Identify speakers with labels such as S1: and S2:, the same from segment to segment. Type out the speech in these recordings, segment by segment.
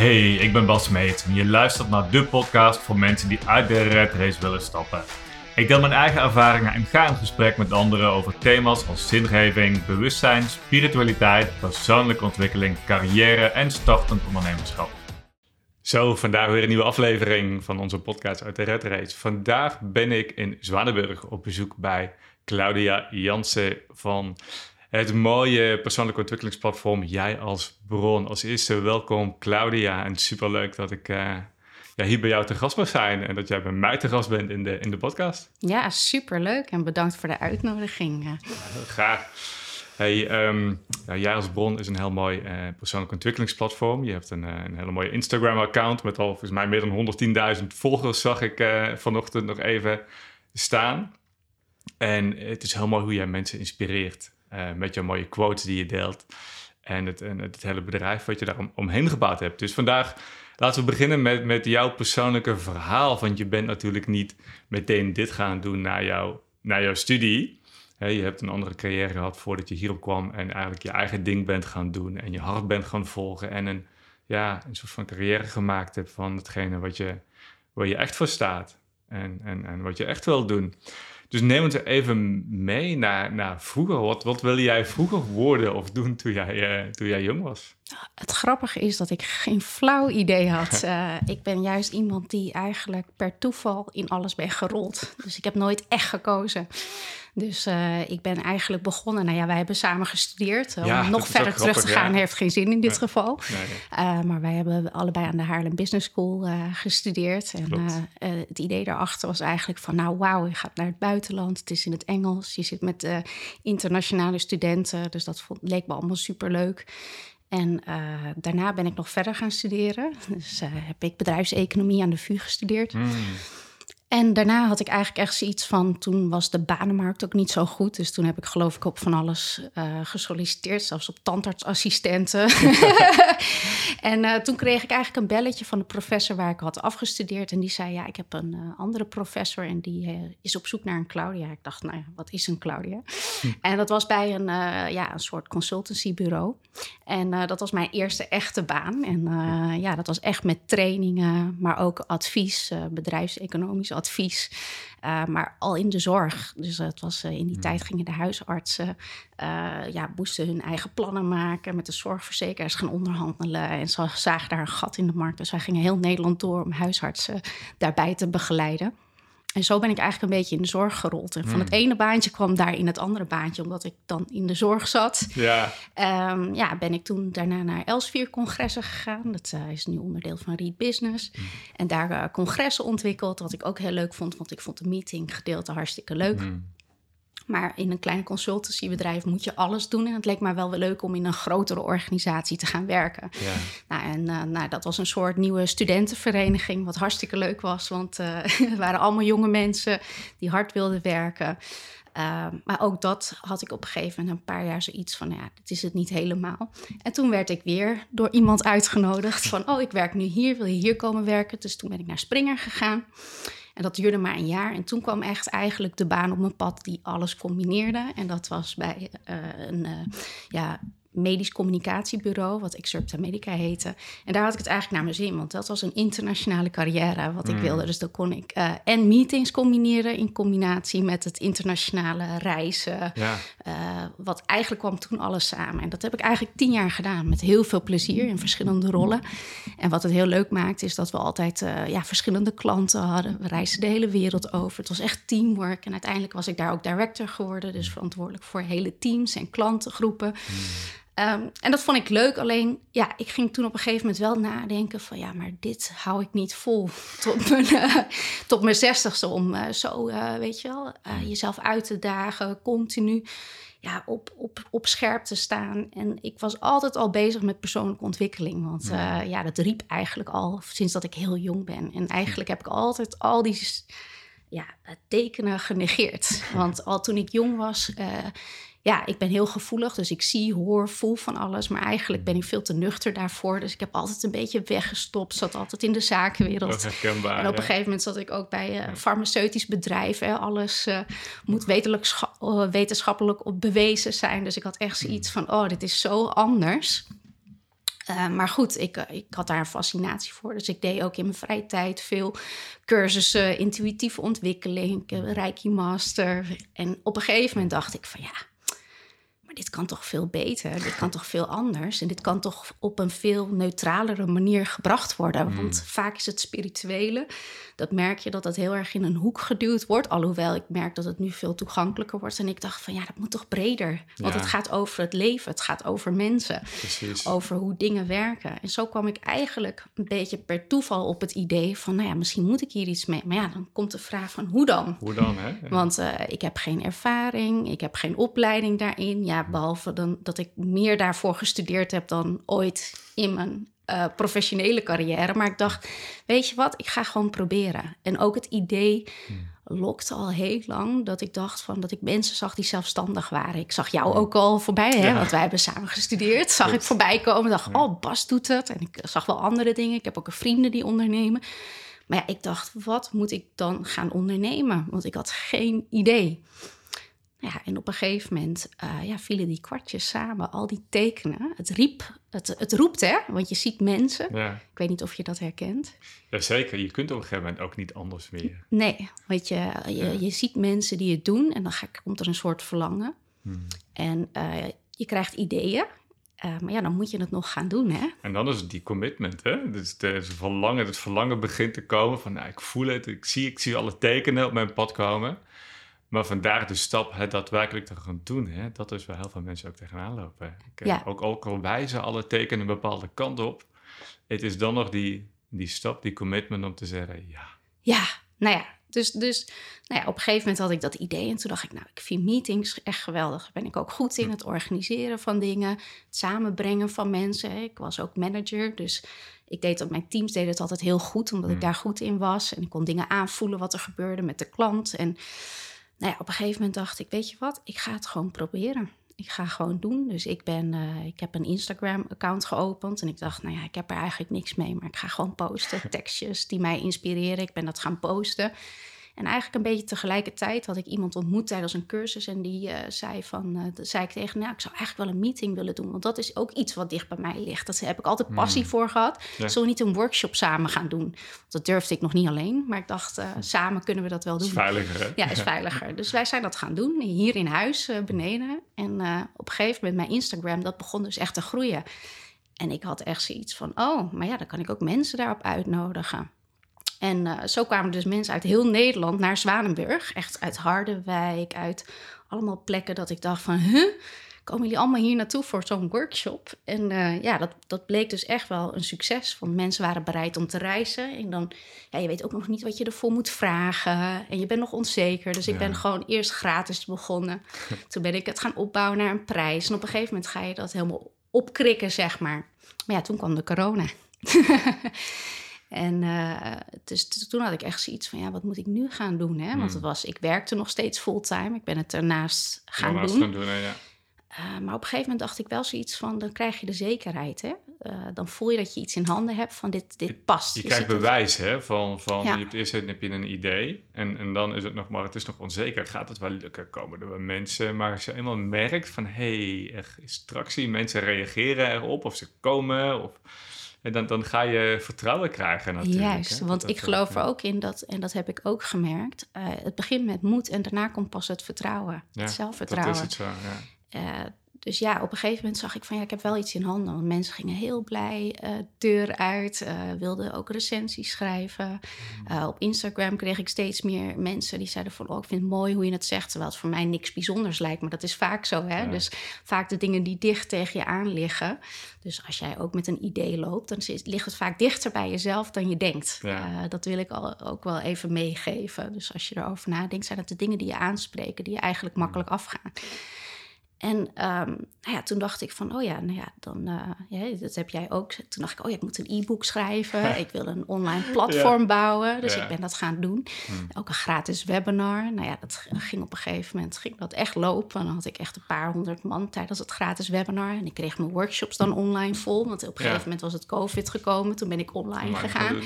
S1: Hey, ik ben Bas Meet en je luistert naar de podcast voor mensen die uit de red race willen stappen. Ik deel mijn eigen ervaringen en ga in gesprek met anderen over thema's als zingeving, bewustzijn, spiritualiteit, persoonlijke ontwikkeling, carrière en startend ondernemerschap. Zo, vandaag weer een nieuwe aflevering van onze podcast uit de Red Race. Vandaag ben ik in Zwanenburg op bezoek bij Claudia Jansen van het mooie persoonlijke ontwikkelingsplatform Jij als Bron. Als eerste welkom Claudia en superleuk dat ik uh, ja, hier bij jou te gast mag zijn en dat jij bij mij te gast bent in de, in de podcast.
S2: Ja, superleuk en bedankt voor de uitnodiging. Ja,
S1: graag. Hey, um, Jij als Bron is een heel mooi uh, persoonlijk ontwikkelingsplatform. Je hebt een, uh, een hele mooie Instagram-account met al volgens mij meer dan 110.000 volgers, zag ik vanochtend nog even staan. En het is heel mooi hoe jij mensen inspireert. Uh, met je mooie quotes die je deelt. En het, en het hele bedrijf wat je daar om, omheen gebouwd hebt. Dus vandaag laten we beginnen met, met jouw persoonlijke verhaal. Want je bent natuurlijk niet meteen dit gaan doen na, na jouw studie. je hebt een andere carrière gehad voordat je hierop kwam. En eigenlijk je eigen ding bent gaan doen. En je hart bent gaan volgen. En een, ja, een soort van carrière gemaakt hebt van hetgene wat je, waar je echt voor staat. En, en, en wat je echt wil doen. Dus neem ons even mee naar, naar vroeger. Wat, wat wilde jij vroeger worden of doen toen jij, uh, toen jij jong was?
S2: Het grappige is dat ik geen flauw idee had. Uh, ik ben juist iemand die eigenlijk per toeval in alles ben gerold. Dus ik heb nooit echt gekozen. Dus uh, ik ben eigenlijk begonnen. Nou ja, wij hebben samen gestudeerd. Ja, Om nog verder terug te gaan heeft geen zin in dit geval. Nee, nee. Uh, maar wij hebben allebei aan de Haarlem Business School uh, gestudeerd. En het idee daarachter was eigenlijk van... nou, wauw, je gaat naar het buitenland. Het is in het Engels. Je zit met internationale studenten. Dus dat vond, leek me allemaal superleuk. En uh, daarna ben ik nog verder gaan studeren. Dus uh, heb ik bedrijfseconomie aan de VU gestudeerd. Mm. En daarna had ik eigenlijk echt zoiets van, toen was de banenmarkt ook niet zo goed. Dus toen heb ik geloof ik op van alles uh, gesolliciteerd, zelfs op tandartsassistenten. en uh, toen kreeg ik eigenlijk een belletje van de professor waar ik had afgestudeerd. En die zei, ja, ik heb een uh, andere professor en die is op zoek naar een Claudia. Ik dacht, nou ja, wat is een Claudia? Hm. En dat was bij een, ja, een soort consultancybureau. En dat was mijn eerste echte baan. En ja, dat was echt met trainingen, maar ook advies, bedrijfseconomisch advies. Uh, maar al in de zorg. Dus het was, uh, in die hmm. tijd gingen de huisartsen, uh, ja, moesten hun eigen plannen maken, met de zorgverzekeraars gaan onderhandelen. En ze zagen daar een gat in de markt. Dus wij gingen heel Nederland door om huisartsen daarbij te begeleiden. En zo ben ik eigenlijk een beetje in de zorg gerold. En van het hmm. ene baantje kwam daar in het andere baantje, omdat ik dan in de zorg zat. Ja, um, ja ben ik toen daarna naar Elsevier-congressen gegaan. Dat uh, is nu onderdeel van Read Business. Hmm. En daar uh, congressen ontwikkeld, wat ik ook heel leuk vond, want ik vond de meeting gedeelte hartstikke leuk. Hmm. Maar in een klein consultancybedrijf moet je alles doen. En het leek mij wel leuk om in een grotere organisatie te gaan werken. Ja. Nou, en uh, nou, dat was een soort nieuwe studentenvereniging, wat hartstikke leuk was. Want uh, er waren allemaal jonge mensen die hard wilden werken. Uh, maar ook dat had ik op een gegeven moment een paar jaar zoiets van, ja, dit is het niet helemaal. En toen werd ik weer door iemand uitgenodigd van, oh, ik werk nu hier, wil je hier komen werken? Dus toen ben ik naar Springer gegaan. En dat duurde maar een jaar. En toen kwam echt eigenlijk de baan op mijn pad die alles combineerde. En dat was bij uh, een uh, ja, medisch communicatiebureau, wat Excerpta Medica heette. En daar had ik het eigenlijk naar mijn zin, want dat was een internationale carrière wat ik hmm. wilde. Dus dan kon ik uh, en meetings combineren in combinatie met het internationale reizen. Ja. Uh, wat eigenlijk kwam toen alles samen. En dat heb ik eigenlijk tien jaar gedaan met heel veel plezier in verschillende rollen. En wat het heel leuk maakt is dat we altijd uh, ja, verschillende klanten hadden. We reisden de hele wereld over. Het was echt teamwork. En uiteindelijk was ik daar ook director geworden, dus verantwoordelijk voor hele teams en klantengroepen. Hmm. Um, en dat vond ik leuk. Alleen, ja, ik ging toen op een gegeven moment wel nadenken van... ja, maar dit hou ik niet vol tot mijn, uh, tot mijn zestigste... om uh, zo, uh, weet je wel, jezelf uit te dagen, continu ja, op, op, op scherp te staan. En ik was altijd al bezig met persoonlijke ontwikkeling. Want ja. ja, dat riep eigenlijk al sinds dat ik heel jong ben. En eigenlijk heb ik altijd al die ja, tekenen genegeerd. Want al toen ik jong was ja, ik ben heel gevoelig, dus ik zie, hoor, voel van alles. Maar eigenlijk ben ik veel te nuchter daarvoor. Dus ik heb altijd een beetje weggestopt. Zat altijd in de zakenwereld. en op een gegeven moment zat ik ook bij een farmaceutisch bedrijf. Hè. Alles uh, moet uh, wetenschappelijk op bewezen zijn. Dus ik had echt zoiets van, oh, dit is zo anders. Uh, maar goed, ik, ik had daar een fascinatie voor. Dus ik deed ook in mijn vrije tijd veel cursussen, intuïtieve ontwikkeling, Reiki Master. En op een gegeven moment dacht ik van ja, maar dit kan toch veel beter, dit kan toch veel anders. En dit kan toch op een veel neutralere manier gebracht worden. Hmm. Want vaak is het spirituele, dat merk je dat dat heel erg in een hoek geduwd wordt. Alhoewel ik merk dat het nu veel toegankelijker wordt. En ik dacht van ja, dat moet toch breder. Want het gaat over het leven, het gaat over mensen. Precies. Over hoe dingen werken. En zo kwam ik eigenlijk een beetje per toeval op het idee van nou ja, misschien moet ik hier iets mee. Maar ja, dan komt de vraag van hoe dan?
S1: Hoe dan, hè?
S2: Want uh, ik heb geen ervaring, ik heb geen opleiding daarin. Ja, behalve dan dat ik meer daarvoor gestudeerd heb dan ooit in mijn uh, professionele carrière. Maar ik dacht, weet je wat, ik ga gewoon proberen. En ook het idee lokte al heel lang dat ik dacht van dat ik mensen zag die zelfstandig waren. Ik zag jou ook al voorbij, hè, want wij hebben samen gestudeerd. Zag ik voorbij komen, dacht, oh, Bas doet het. En ik zag wel andere dingen. Ik heb ook een vrienden die ondernemen. Maar ja, ik dacht, wat moet ik dan gaan ondernemen? Want ik had geen idee. Ja, en op een gegeven moment uh, ja, vielen die kwartjes samen, al die tekenen. Het riep, het, het roept, hè? Want je ziet mensen. Ja. Ik weet niet of je dat herkent.
S1: Jazeker, je kunt op een gegeven moment ook niet anders meer.
S2: Nee, want je, je, je ziet mensen die het doen en dan komt er een soort verlangen. Hmm. En uh, je krijgt ideeën. Uh, maar ja, dan moet je het nog gaan doen, hè?
S1: En dan is het die commitment, hè? Dus het, verlangen, het verlangen begint te komen van... Nou, ik voel het, ik zie, ik zie alle tekenen op mijn pad komen... Maar vandaar de stap het daadwerkelijk te gaan doen. Hè? Dat is waar heel veel mensen ook tegenaan lopen. Ik, ja. ook, ook al wijzen alle tekenen een bepaalde kant op. Het is dan nog die, die stap, die commitment om te zeggen ja.
S2: Ja, nou ja. Dus, dus nou ja, op een gegeven moment had ik dat idee. En toen dacht ik, nou, ik vind meetings echt geweldig. Daar ben ik ook goed in. Het organiseren van dingen. Het samenbrengen van mensen. Ik was ook manager. Dus ik deed dat, mijn teams deden het altijd heel goed. Omdat ik mm. daar goed in was. En ik kon dingen aanvoelen wat er gebeurde met de klant. En nou ja, op een gegeven moment dacht ik, weet je wat, ik ga het gewoon proberen. Ik ga gewoon doen. Dus ik, ben, uh, ik heb een Instagram-account geopend. En ik dacht, nou ja, ik heb er eigenlijk niks mee. Maar ik ga gewoon posten. Tekstjes die mij inspireren. Ik ben dat gaan posten. En eigenlijk een beetje tegelijkertijd had ik iemand ontmoet tijdens een cursus. En die uh, zei van, uh, zei ik tegen, nou, ik zou eigenlijk wel een meeting willen doen. Want dat is ook iets wat dicht bij mij ligt. Dat heb ik altijd hmm. passie voor gehad. Ja. Zullen we niet een workshop samen gaan doen? Want dat durfde ik nog niet alleen. Maar ik dacht, uh, samen kunnen we dat wel doen. Is
S1: veiliger, hè?
S2: Ja, is veiliger. Dus wij zijn dat gaan doen, hier in huis, beneden. En op een gegeven moment mijn Instagram, dat begon dus echt te groeien. En ik had echt zoiets van, oh, maar ja, dan kan ik ook mensen daarop uitnodigen. En uh, zo kwamen dus mensen uit heel Nederland naar Zwanenburg. Echt uit Harderwijk, uit allemaal plekken dat ik dacht van... Huh? Komen jullie allemaal hier naartoe voor zo'n workshop? En uh, ja, dat, dat bleek dus echt wel een succes. Want mensen waren bereid om te reizen. En dan, ja, je weet ook nog niet wat je ervoor moet vragen. En je bent nog onzeker. Dus ik ben gewoon eerst gratis begonnen. Toen ben ik het gaan opbouwen naar een prijs. En op een gegeven moment ga je dat helemaal opkrikken, zeg maar. Maar ja, toen kwam de corona. En uh, dus toen had ik echt zoiets van, ja, wat moet ik nu gaan doen? Hè? Want het hmm. was, ik werkte nog steeds fulltime. Ik ben het ernaast gaan doen. Gaan doen ja. Uh, maar op een gegeven moment dacht ik wel zoiets van, dan krijg je de zekerheid. Hè? Uh, dan voel je dat je iets in handen hebt van dit, dit past.
S1: Je, krijgt bewijs hè, van, van ja. je hebt eerst heb je een idee en, en dan is het nog maar, het is nog onzeker. Gaat het wel lukken? Komen er wel mensen? Maar als je eenmaal merkt van, hé, hey, er is tractie, mensen reageren erop of ze komen of en dan, dan ga je vertrouwen krijgen natuurlijk.
S2: Juist, want ik geloof er ook in dat, en dat heb ik ook gemerkt, uh, het begint met moed en daarna komt pas het vertrouwen, ja, het zelfvertrouwen. Dat is het zo, ja. Uh, dus ja, op een gegeven moment zag ik van ja, ik heb wel iets in handen. Want mensen gingen heel blij, uh, deur uit, uh, wilden ook recensies schrijven. Uh, op Instagram kreeg ik steeds meer mensen die zeiden van oh, ik vind het mooi hoe je het zegt. Terwijl het voor mij niks bijzonders lijkt, maar dat is vaak zo. Hè? Dus vaak de dingen die dicht tegen je aan liggen. Dus als jij ook met een idee loopt, dan ligt het vaak dichter bij jezelf dan je denkt. dat wil ik al, ook wel even meegeven. Dus als je erover nadenkt, zijn het de dingen die je aanspreken, die je eigenlijk makkelijk afgaan. En um, nou ja, toen dacht ik van, oh ja, nou ja, dan, uh, ja, dat heb jij ook. Toen dacht ik, oh ja, ik moet een e-book schrijven. ik wil een online platform bouwen. Dus ik ben dat gaan doen. Hmm. Ook een gratis webinar. Nou ja, dat ging op een gegeven moment ging dat echt lopen. Dan had ik echt een paar honderd man tijdens het gratis webinar. En ik kreeg mijn workshops dan online vol. Want op een gegeven moment was het COVID gekomen. Toen ben ik online, gegaan.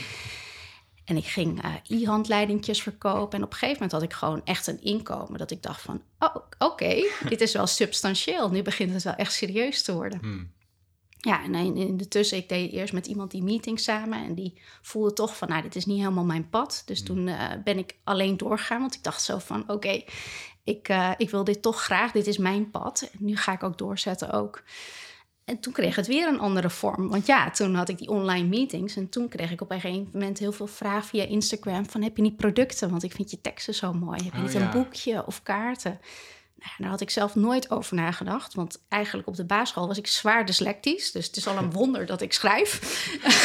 S2: En ik ging uh, e-handleidingjes verkopen. En op een gegeven moment had ik gewoon echt een inkomen. Dat ik dacht van, oh, oké, dit is wel substantieel. Nu begint het wel echt serieus te worden. Hmm. Ja, en in, in de tussen, ik deed eerst met iemand die meeting samen. En die voelde toch van, nou, dit is niet helemaal mijn pad. Dus
S1: Mm.
S2: toen eh, ben ik alleen doorgegaan. Want ik dacht zo van, oké, ik, eh, ik wil dit toch graag. Dit is mijn pad. En nu ga ik ook doorzetten ook. En toen kreeg het weer een andere vorm. Want ja, toen had ik die online meetings. En toen kreeg ik op een gegeven moment heel veel vragen via Instagram. Van, heb je niet producten? Want ik vind je teksten zo mooi. Heb je
S1: Oh,
S2: niet
S1: ja.
S2: een boekje of kaarten? Daar had ik zelf nooit over nagedacht. Want eigenlijk op de basisschool was ik zwaar dyslectisch. Dus het is al een wonder dat ik schrijf.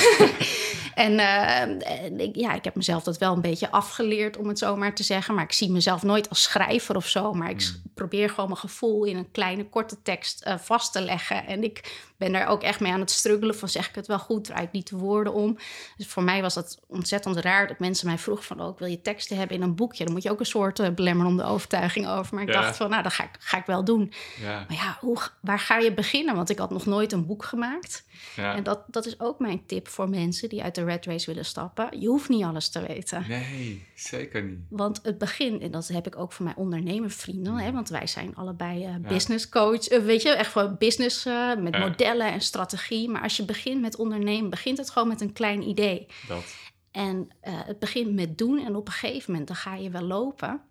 S2: en eh, en ik, ja, ik heb mezelf dat wel een beetje afgeleerd, om het zo maar te zeggen. Maar ik zie mezelf nooit als schrijver of zo. Maar ik s- probeer gewoon mijn gevoel in een kleine, korte tekst eh, vast te leggen. En ik ben daar ook echt mee aan het struggelen van zeg ik het wel goed, draai ik niet de woorden om. Dus voor mij was dat ontzettend raar dat mensen mij vroegen van... oh, ik wil je teksten hebben in een boekje. Dan moet je ook een soort uh, belemmerende overtuiging over. Maar ik
S1: Ja.
S2: dacht van, nou, dat ga ik, ga ik wel doen.
S1: Ja,
S2: Maar ja, hoe, waar ga je beginnen? Want ik had nog nooit een boek gemaakt.
S1: ja.
S2: En dat, dat is ook mijn tip voor mensen die uit de red race willen stappen. Je hoeft niet alles te weten.
S1: Nee, zeker niet.
S2: Want het begin, en dat heb ik ook van mijn ondernemervrienden,
S1: Mm.
S2: hè, want wij zijn allebei eh, business coach, eh, weet je, echt gewoon business eh, met modellen en strategie. Maar als je begint met ondernemen, begint het gewoon met een klein idee.
S1: Dat.
S2: En het begint met doen en op een gegeven moment dan ga je wel lopen.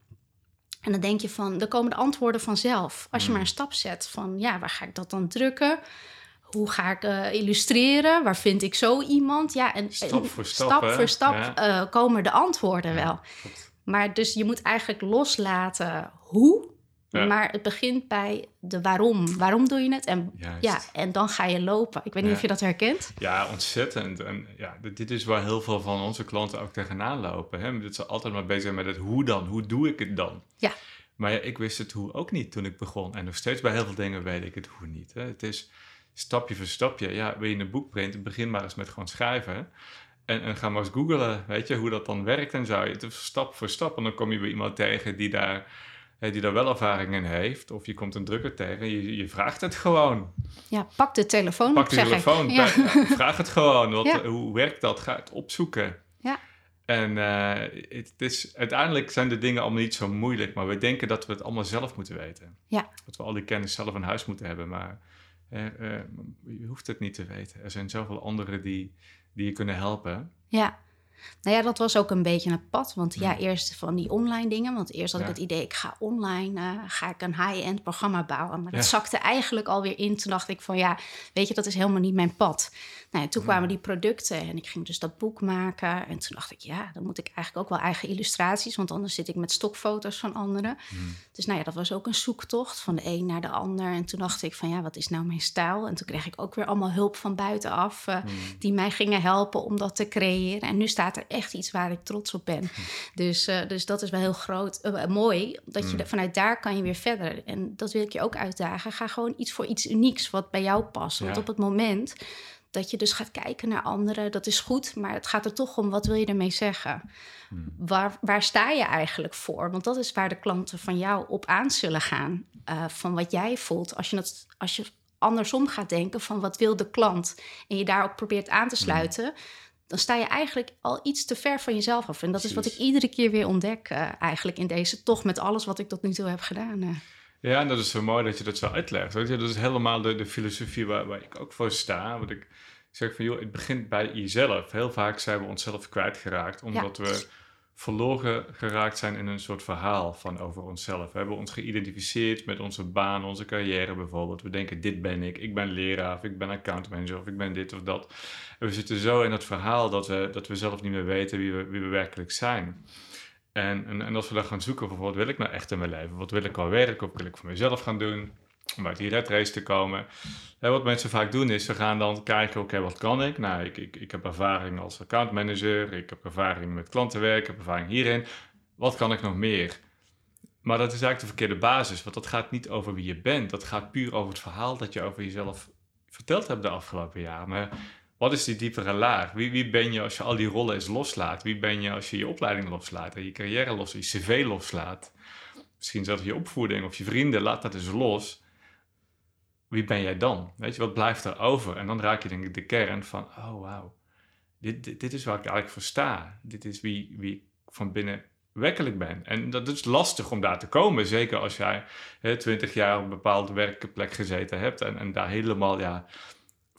S2: En dan denk je van, dan komen de antwoorden vanzelf. Als je
S1: Mm.
S2: maar een stap zet van, ja, waar ga ik dat dan drukken? Hoe ga ik eh, illustreren? Waar vind ik zo iemand? Ja, en
S1: Stap
S2: en
S1: voor stap,
S2: stap, voor stap
S1: Ja.
S2: eh, komen de antwoorden wel. Maar dus je moet eigenlijk loslaten hoe.
S1: Ja.
S2: Maar het begint bij de waarom. Waarom doe je het? En,
S1: Juist.
S2: ja, en dan ga je lopen. Ik weet niet
S1: Ja.
S2: of je dat herkent.
S1: Ja, ontzettend. En ja, dit- is waar heel veel van onze klanten ook tegenaan lopen. Hè? Dat ze altijd maar bezig zijn met het hoe dan. Hoe doe ik het dan?
S2: Ja.
S1: Maar ja, ik wist het hoe ook niet toen ik begon. En nog steeds bij heel veel dingen weet ik het hoe niet. Hè? Het is stapje voor stapje. Ja, wil je een boek printen, begin maar eens met gewoon schrijven. En, en ga maar eens googlen, weet je, hoe dat dan werkt en zo. Het is stap voor stap. En dan kom je bij iemand tegen die daar, die daar wel ervaring in heeft. Of je komt een drukker tegen. Je, je vraagt het gewoon.
S2: Ja, pak de telefoon
S1: Pak
S2: op,
S1: de telefoon.
S2: Ja.
S1: vraag het gewoon. Wat,
S2: Ja.
S1: Hoe werkt dat? Ga het opzoeken.
S2: Ja.
S1: En eh, het is, uiteindelijk zijn de dingen allemaal niet zo moeilijk, maar we denken dat we het allemaal zelf moeten weten.
S2: Ja.
S1: Dat we al die kennis zelf in huis moeten hebben, maar eh, eh, je hoeft het niet te weten. Er zijn zoveel anderen die, die je kunnen helpen.
S2: Ja. Nou ja, dat was ook een beetje het pad. Want ja,
S1: Ja.
S2: eerst van die online dingen. Want eerst had
S1: Ja.
S2: ik het idee, ik ga online, eh, ga ik een high-end programma bouwen. Maar dat zakte eigenlijk alweer in. Toen dacht ik van ja, weet je, dat is helemaal niet mijn pad. Nou, ja, toen kwamen die producten en ik ging dus dat boek maken. En toen dacht ik, ja, dan moet ik eigenlijk ook wel eigen illustraties. Want anders zit ik met stokfoto's van anderen. Dus nou ja, dat was ook een zoektocht van de een naar de ander. En toen dacht ik van ja, wat is nou mijn stijl? En toen kreeg ik ook weer allemaal hulp van buitenaf. eh, Die mij gingen helpen om dat te creëren. En nu staat er echt iets waar ik trots op ben. Dus, eh, dus dat is wel heel groot, eh, mooi. Dat je vanuit daar kan je weer verder. En dat wil ik je ook uitdagen. Ga gewoon iets voor iets unieks wat bij jou past. Want op het moment dat je dus gaat kijken naar anderen, dat is goed. Maar het gaat er toch om, wat wil je ermee zeggen? Waar, waar sta je eigenlijk voor? Want dat is waar de klanten van jou op aan zullen gaan. eh, van wat jij voelt. Als je, het, als je andersom gaat denken van wat wil de klant... en je daarop probeert aan te sluiten... dan sta je eigenlijk al iets te ver van jezelf af. En dat is wat ik iedere keer weer ontdek eh, eigenlijk in deze... toch met alles wat ik tot nu toe heb gedaan. eh.
S1: Ja, en dat is zo mooi dat je dat zo uitlegt. Weet je? Dat is helemaal de, de filosofie waar, waar ik ook voor sta. Want ik zeg van, joh, het begint bij jezelf. Heel vaak zijn we onszelf kwijtgeraakt, omdat we verloren geraakt zijn in een soort verhaal van over onszelf. We hebben ons geïdentificeerd met onze baan, onze carrière bijvoorbeeld. We denken, dit ben ik, ik ben leraar, of ik ben accountmanager, of ik ben dit of dat. En we zitten zo in dat verhaal dat we, dat we zelf niet meer weten wie we, wie we werkelijk zijn. En, en, en als we dan gaan zoeken van wat wil ik nou echt in mijn leven? Wat wil ik al werken? Of wil ik voor mezelf gaan doen? Om uit die red race te komen. En wat mensen vaak doen is, ze gaan dan kijken, oké, wat kan ik? Nou, ik, ik, ik heb ervaring als accountmanager. Ik heb ervaring met klantenwerk. Ik heb ervaring hierin. Wat kan ik nog meer? Maar dat is eigenlijk de verkeerde basis. Want dat gaat niet over wie je bent. Dat gaat puur over het verhaal dat je over jezelf verteld hebt de afgelopen jaren. Maar wat is die diepere laag? Wie, wie ben je als je al die rollen eens loslaat? Wie ben je als je je opleiding loslaat en je carrière los, je cv loslaat? Misschien zelfs je opvoeding of je vrienden, laat dat eens los. Wie ben jij dan? Weet je, wat blijft er over? En dan raak je denk ik de kern van, oh wauw, dit, dit, is waar ik eigenlijk voor sta. Dit is wie, wie ik van binnen werkelijk ben. En dat is lastig om daar te komen, zeker als jij twintig jaar op een bepaalde werkplek gezeten hebt en, en daar helemaal ja,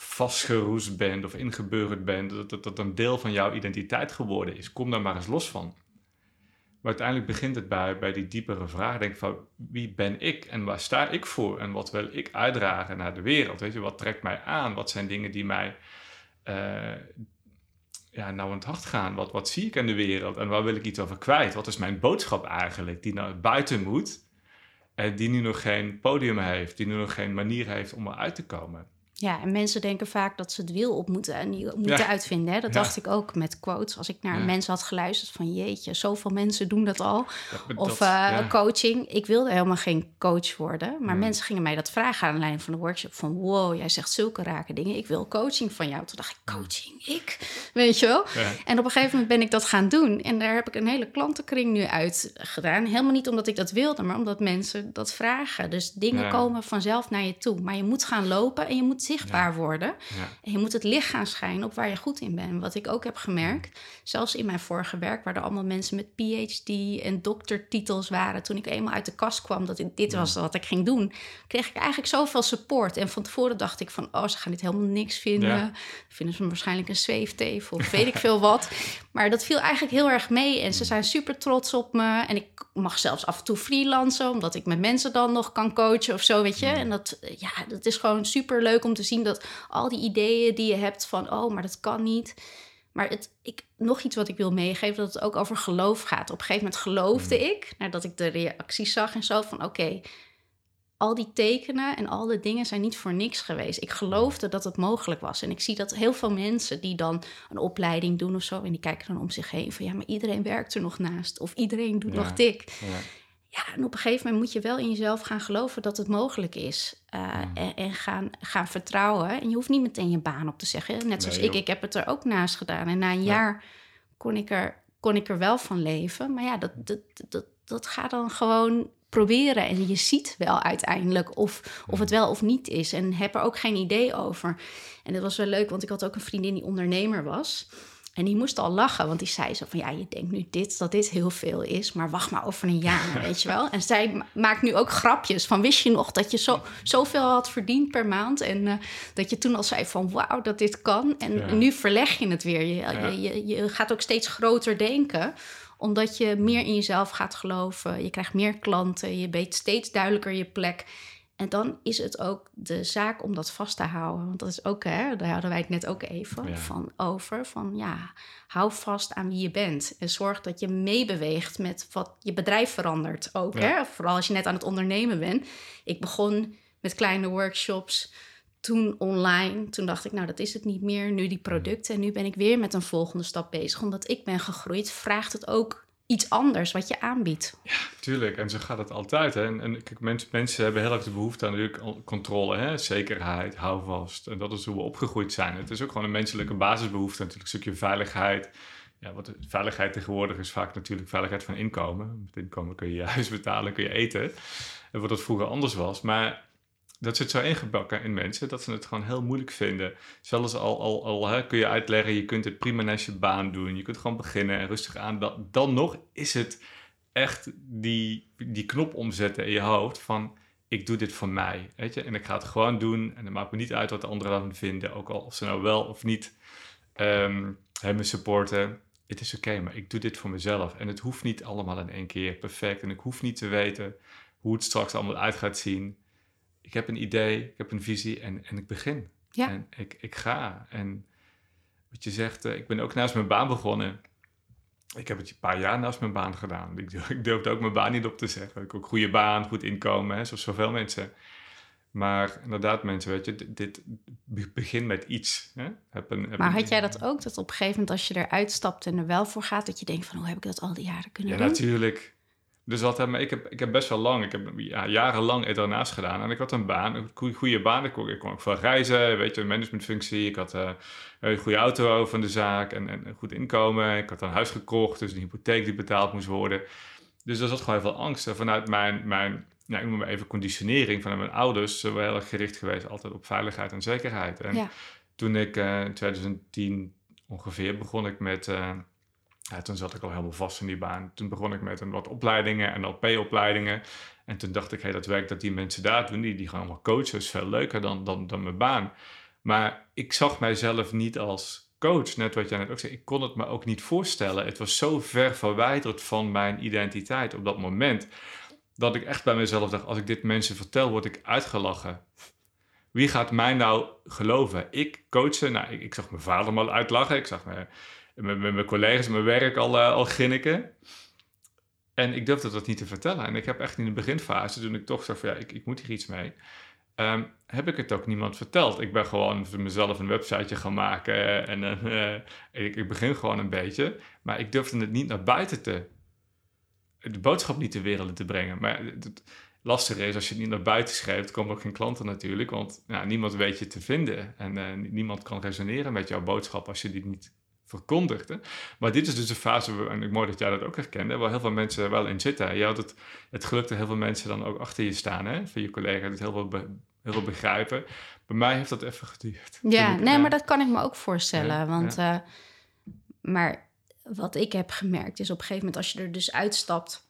S1: vastgeroest bent of ingeburgerd bent, dat, dat een deel van jouw identiteit geworden is. Kom daar maar eens los van. Maar uiteindelijk begint het bij, bij die diepere vraag. Denk van, wie ben ik en waar sta ik voor? En wat wil ik uitdragen naar de wereld? Weet je, wat trekt mij aan? Wat zijn dingen die mij uh, ja, nou aan het hart gaan? Wat, wat zie ik in de wereld? En waar wil ik iets over kwijt? Wat is mijn boodschap eigenlijk die naar buiten moet? En die nu nog geen podium heeft, die nu nog geen manier heeft om eruit te komen.
S2: Ja, en mensen denken vaak dat ze het wiel op moeten, en moeten uitvinden. Hè? Dat dacht ik ook met quotes. Als ik naar mensen had geluisterd van jeetje, zoveel mensen doen dat al. of uh, coaching. Ik wilde helemaal geen coach worden. Maar mensen gingen mij dat vragen aan de lijn van de workshop. Van wow, jij zegt zulke rake dingen. Ik wil coaching van jou. Toen dacht ik, coaching? Ik? Weet je wel? En op een gegeven moment ben ik dat gaan doen. En daar heb ik een hele klantenkring nu uit gedaan. Helemaal niet omdat ik dat wilde, maar omdat mensen dat vragen. Dus dingen komen vanzelf naar je toe. Maar je moet gaan lopen en je moet zichtbaar worden. En je moet het licht gaan schijnen op waar je goed in bent. Wat ik ook heb gemerkt, zelfs in mijn vorige werk, waar er allemaal mensen met PhD en doktertitels waren. Toen ik eenmaal uit de kast kwam dat dit was wat ik ging doen, kreeg ik eigenlijk zoveel support. En van tevoren dacht ik van, oh, ze gaan dit helemaal niks vinden. Vinden ze me waarschijnlijk een zweeftevel of weet ik veel wat. Maar dat viel eigenlijk heel erg mee. En ze zijn super trots op me. En ik mag zelfs af en toe freelancen, omdat ik met mensen dan nog kan coachen of zo, weet je. En dat, ja, dat is gewoon super leuk om te zien dat al die ideeën die je hebt van, oh, maar dat kan niet. Maar het, ik, nog iets wat ik wil meegeven, dat het ook over geloof gaat. Op een gegeven moment geloofde mm. ik, nadat ik de reacties zag en zo, van oké, al die tekenen en al die dingen zijn niet voor niks geweest. Ik geloofde dat het mogelijk was. En ik zie dat heel veel mensen die dan een opleiding doen of zo, en die kijken dan om zich heen van ja, maar iedereen werkt er nog naast, of iedereen doet nog dik. Ja. Ja, en op een gegeven moment moet je wel in jezelf gaan geloven dat het mogelijk is. Uh, en, en, gaan, gaan vertrouwen. En je hoeft niet meteen je baan op te zeggen. Net zoals ik, ik heb het er ook naast gedaan. En na een jaar kon ik, er, kon ik er wel van leven. Maar ja, dat, dat, dat, dat gaat dan gewoon proberen. En je ziet wel uiteindelijk of, of het wel of niet is. En heb er ook geen idee over. En dat was wel leuk, want ik had ook een vriendin die ondernemer was. En die moest al lachen, want die zei zo van... ja, je denkt nu dit, dat dit heel veel is... maar wacht maar over een jaar, weet je wel. En zij maakt nu ook grapjes van... wist je nog dat je zo, zoveel had verdiend per maand... en uh, dat je toen al zei van wauw, dat dit kan. En nu verleg je het weer. Je, je, je gaat ook steeds groter denken omdat je meer in jezelf gaat geloven. Je krijgt meer klanten. Je weet steeds duidelijker je plek. En dan is het ook de zaak om dat vast te houden. Want dat is ook, hè, daar hadden wij het net ook even van over. Van ja, hou vast aan wie je bent. En zorg dat je meebeweegt met wat je bedrijf verandert ook. Hè? Vooral als je net aan het ondernemen bent. Ik begon met kleine workshops toen online, toen dacht ik, nou dat is het niet meer. Nu die producten en nu ben ik weer met een volgende stap bezig. Omdat ik ben gegroeid, vraagt het ook iets anders wat je aanbiedt.
S1: Ja, tuurlijk. En zo gaat het altijd. Hè? En, en kijk, mensen, mensen hebben heel erg de behoefte aan natuurlijk controle, hè? zekerheid, houvast. En dat is hoe we opgegroeid zijn. Het is ook gewoon een menselijke basisbehoefte, natuurlijk een stukje veiligheid. Ja, wat veiligheid tegenwoordig is vaak natuurlijk veiligheid van inkomen. Met inkomen kun je je huis betalen, kun je eten. En wat dat vroeger anders was. Maar dat zit zo ingebakken in mensen dat ze het gewoon heel moeilijk vinden. Zelfs al, al, al kun je uitleggen, je kunt het prima naast je baan doen. Je kunt gewoon beginnen en rustig aan. Dan, dan nog is het echt die, die knop omzetten in je hoofd van ik doe dit voor mij. Weet je? En ik ga het gewoon doen en het maakt me niet uit wat de anderen vinden. Ook al of ze nou wel of niet um, me supporten. Het is oké, maar ik doe dit voor mezelf. En het hoeft niet allemaal in één keer perfect. En ik hoef niet te weten hoe het straks allemaal uit gaat zien ik heb een idee, ik heb een visie en, en ik begin. Ja. En ik, ik ga. En wat je zegt, uh, ik ben ook naast mijn baan begonnen. Ik heb het een paar jaar naast mijn baan gedaan. Ik, ik durfde ook mijn baan niet op te zeggen. Ik ook goede baan, goed inkomen, hè, zoals zoveel mensen. Maar inderdaad, mensen, weet je, dit, dit begin met iets. Hè?
S2: Heb een, heb maar had jij dat ook, dat op een gegeven moment als je eruit stapt en er wel voor gaat, dat je denkt van, hoe heb ik dat al die jaren kunnen
S1: ja,
S2: doen?
S1: Ja, natuurlijk. Dus dat, maar ik heb, ik heb best wel lang, ik heb ja, jarenlang daarnaast gedaan. En ik had een baan, een goede baan. Ik kon, ik kon ook veel reizen, weet je, een managementfunctie. Ik had uh, een goede auto van de zaak en, en een goed inkomen. Ik had een huis gekocht, dus een hypotheek die betaald moest worden. Dus er zat gewoon heel veel angst. En vanuit mijn, mijn ja, ik noem maar even conditionering vanuit mijn ouders... zijn we heel erg gericht geweest altijd op veiligheid en zekerheid. En toen ik uh, in 2010 ongeveer begon ik met... Uh, ja, toen zat ik al helemaal vast in die baan. Toen begon ik met een wat opleidingen en LP-opleidingen. En toen dacht ik, hey, dat werk dat die mensen daar doen, die, die gaan allemaal coachen, is veel leuker dan, dan, dan mijn baan. Maar ik zag mijzelf niet als coach, net wat jij net ook zei. Ik kon het me ook niet voorstellen. Het was zo ver verwijderd van mijn identiteit op dat moment. Dat ik echt bij mezelf dacht, als ik dit mensen vertel, word ik uitgelachen. Wie gaat mij nou geloven? Ik coachen, nou, ik, ik zag mijn vader mal uitlachen. Ik zag mijn, mijn, mijn collega's mijn werk al, uh, al ginniken. En ik durfde dat niet te vertellen. En ik heb echt in de beginfase, toen ik toch zag van ja, ik, ik moet hier iets mee, um, heb ik het ook niemand verteld. Ik ben gewoon voor mezelf een websiteje gaan maken en uh, ik, ik, begin gewoon een beetje. Maar ik durfde het niet naar buiten te, de boodschap niet de wereld te brengen. Maar het lastige is, als je het niet naar buiten schrijft, komen ook geen klanten natuurlijk, want ja, niemand weet je te vinden. En uh, niemand kan resoneren met jouw boodschap als je die niet verkondigde. Maar dit is dus een fase, en ik mooi dat jij dat ook herkende, waar heel veel mensen wel in zitten. Je had het, het geluk dat heel veel mensen dan ook achter je staan, hè, van je collega's, dat heel veel, heel veel begrijpen. Bij mij heeft dat even geduurd.
S2: Ja, nee, maar dat kan ik me ook voorstellen. want, Uh, maar wat ik heb gemerkt is op een gegeven moment, als je er dus uitstapt,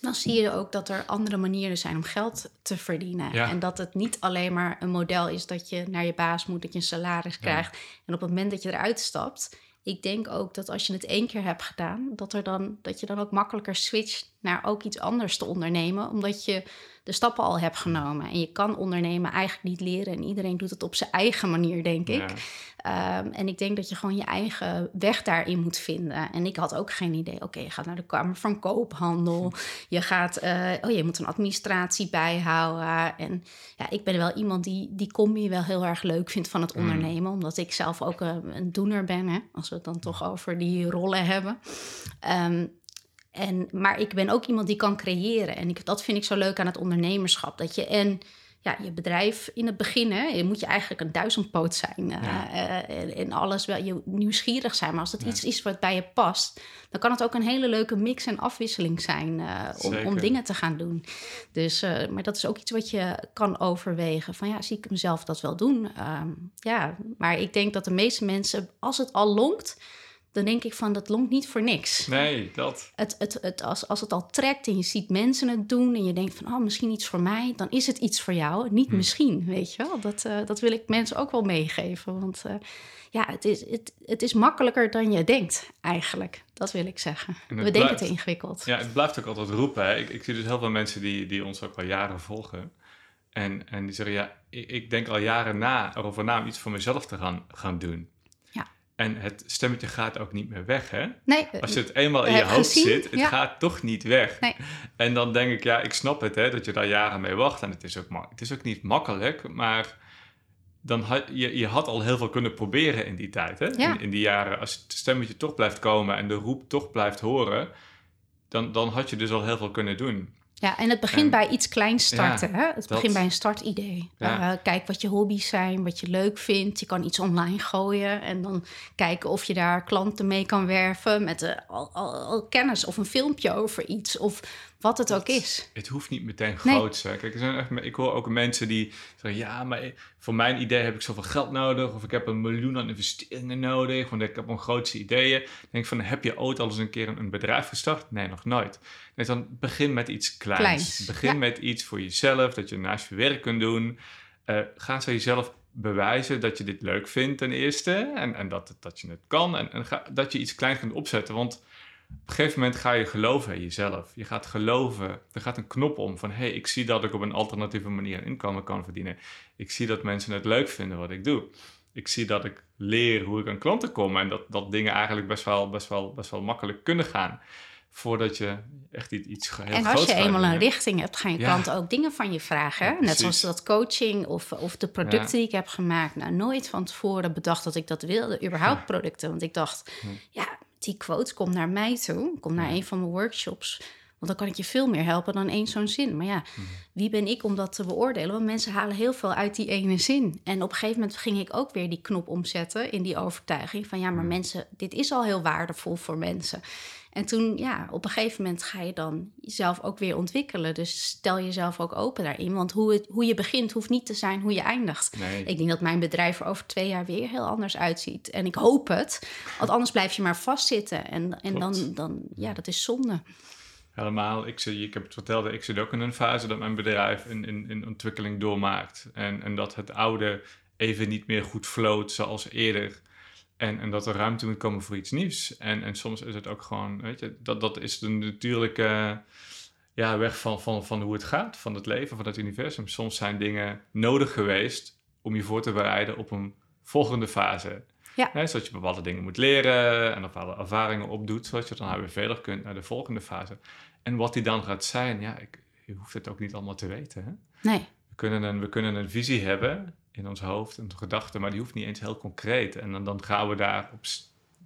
S2: dan zie je ook dat er andere manieren zijn om geld te verdienen. En dat het niet alleen maar een model is dat je naar je baas moet, dat je een salaris krijgt. En op het moment dat je eruit stapt, ik denk ook dat als je het één keer hebt gedaan, dat, er dan, dat je dan ook makkelijker switcht naar ook iets anders te ondernemen, omdat je de stappen al hebt genomen. En je kan ondernemen eigenlijk niet leren en iedereen doet het op zijn eigen manier, denk ik. Ehm, en ik denk dat je gewoon je eigen weg daarin moet vinden. En ik had ook geen idee. Oké, je gaat naar de Kamer van Koophandel. Je gaat, uh, oh, je moet een administratie bijhouden. En ja, ik ben wel iemand die die combi wel heel erg leuk vindt van het mm. ondernemen. Omdat ik zelf ook een, een doener ben, hè, als we het dan toch over die rollen hebben. Um, en, maar ik ben ook iemand die kan creëren. En ik, dat vind ik zo leuk aan het ondernemerschap. Dat je en ja, je bedrijf in het begin, hè, je moet je eigenlijk een duizendpoot zijn. Uh, en, alles wel je nieuwsgierig zijn. Maar als het iets is wat bij je past, dan kan het ook een hele leuke mix en afwisseling zijn uh, om, om, dingen te gaan doen. Dus, maar dat is ook iets wat je kan overwegen. Van ja, zie ik mezelf dat wel doen? Ehm, ja, maar ik denk dat de meeste mensen, als het al lonkt dan denk ik van dat longt niet voor niks.
S1: Nee, dat.
S2: Het, het, het, als, als het al trekt en je ziet mensen het doen en je denkt van oh, misschien iets voor mij, dan is het iets voor jou. Niet hm. misschien, weet je wel. Dat, uh, dat wil ik mensen ook wel meegeven. Want uh, ja, het is, het, het is makkelijker dan je denkt, eigenlijk. Dat wil ik zeggen. We denken het ingewikkeld.
S1: Ja, het blijft ook altijd roepen. Hè. Ik, ik zie dus heel veel mensen die, die ons ook al jaren volgen. En, en die zeggen, ja, ik, ik denk al jaren na, erover na om iets voor mezelf te gaan, gaan doen. En het stemmetje gaat ook niet meer weg, hè?
S2: Nee.
S1: Als je het eenmaal in je hoofd zit, het gaat toch niet weg.
S2: Nee.
S1: En dan denk ik, ja, ik snap het, hè, dat je daar jaren mee wacht. En het is ook, het is ook niet makkelijk, maar dan had, je, je had al heel veel kunnen proberen in die tijd, hè?
S2: Ja.
S1: In, in, die jaren, als het stemmetje toch blijft komen en de roep toch blijft horen, dan, dan had je dus al heel veel kunnen doen.
S2: Ja, en het begint bij iets kleins starten. hè? Het begint bij een startidee. Uh, kijk wat je hobby's zijn, wat je leuk vindt. Je kan iets online gooien en dan kijken of je daar klanten mee kan werven met uh, al, al, al, kennis of een filmpje over iets. Of wat het ook is.
S1: Het hoeft niet meteen groot te zijn. Kijk, er zijn echt, ik hoor ook mensen die zeggen: ja, maar voor mijn idee heb ik zoveel geld nodig, of ik heb een miljoen aan investeringen nodig, want ik heb een grootste ideeën. Dan denk van: heb je ooit al eens een keer een, bedrijf gestart? Nee, nog nooit. Nee, dan begin met iets kleins. begin met iets voor jezelf, dat je naast je werk kunt doen. Uh, ga zo jezelf bewijzen dat je dit leuk vindt ten eerste en, en dat, dat je het kan en, en ga, dat je iets kleins kunt opzetten. Want op een gegeven moment ga je geloven in jezelf. Je gaat geloven, er gaat een knop om van hé, hey, ik zie dat ik op een alternatieve manier inkomen kan verdienen. Ik zie dat mensen het leuk vinden wat ik doe. Ik zie dat ik leer hoe ik aan klanten kom en dat, dat dingen eigenlijk best wel, best, wel, best wel makkelijk kunnen gaan. Voordat je echt iets heel
S2: En als je eenmaal een richting hebt, gaan je klanten ook dingen van je vragen. Net zoals dat coaching of, of de producten die ik heb gemaakt. Nou, nooit van tevoren bedacht dat ik dat wilde. Überhaupt producten. Want ik dacht, ja, die quote komt naar mij toe, komt naar een van mijn workshops. Want dan kan ik je veel meer helpen dan één zo'n zin. Maar ja, mhm. wie ben ik om dat te beoordelen? Want mensen halen heel veel uit die ene zin. En op een gegeven moment ging ik ook weer die knop omzetten in die overtuiging van ja, maar mhm. mensen, dit is al heel waardevol voor mensen. En toen, ja, op een gegeven moment ga je dan jezelf ook weer ontwikkelen. Dus stel jezelf ook open daarin. Want hoe, het, hoe je begint hoeft niet te zijn hoe je eindigt. Ik denk dat mijn bedrijf er over twee jaar weer heel anders uitziet. En ik hoop het. Want anders blijf je maar vastzitten. En, en dan, dan, ja, dat is zonde.
S1: Helemaal. Ik, ik heb het verteld, ik zit ook in een fase dat mijn bedrijf in, in, in ontwikkeling doormaakt. En, en dat het oude even niet meer goed floot zoals eerder. En, en dat er ruimte moet komen voor iets nieuws. En, en soms is het ook gewoon, weet je, dat, dat is de natuurlijke ja, weg van, van, van hoe het gaat, van het leven, van het universum. Soms zijn dingen nodig geweest om je voor te bereiden op een volgende fase.
S2: Ja.
S1: Hè, zodat je bepaalde dingen moet leren en bepaalde ervaringen opdoet, zodat je dan weer verder kunt naar de volgende fase. En wat die dan gaat zijn, ja, ik, je hoeft het ook niet allemaal te weten. Hè?
S2: Nee.
S1: We, kunnen een, we kunnen een visie hebben in ons hoofd, een gedachte, maar die hoeft niet eens heel concreet. En dan, dan gaan we daar op,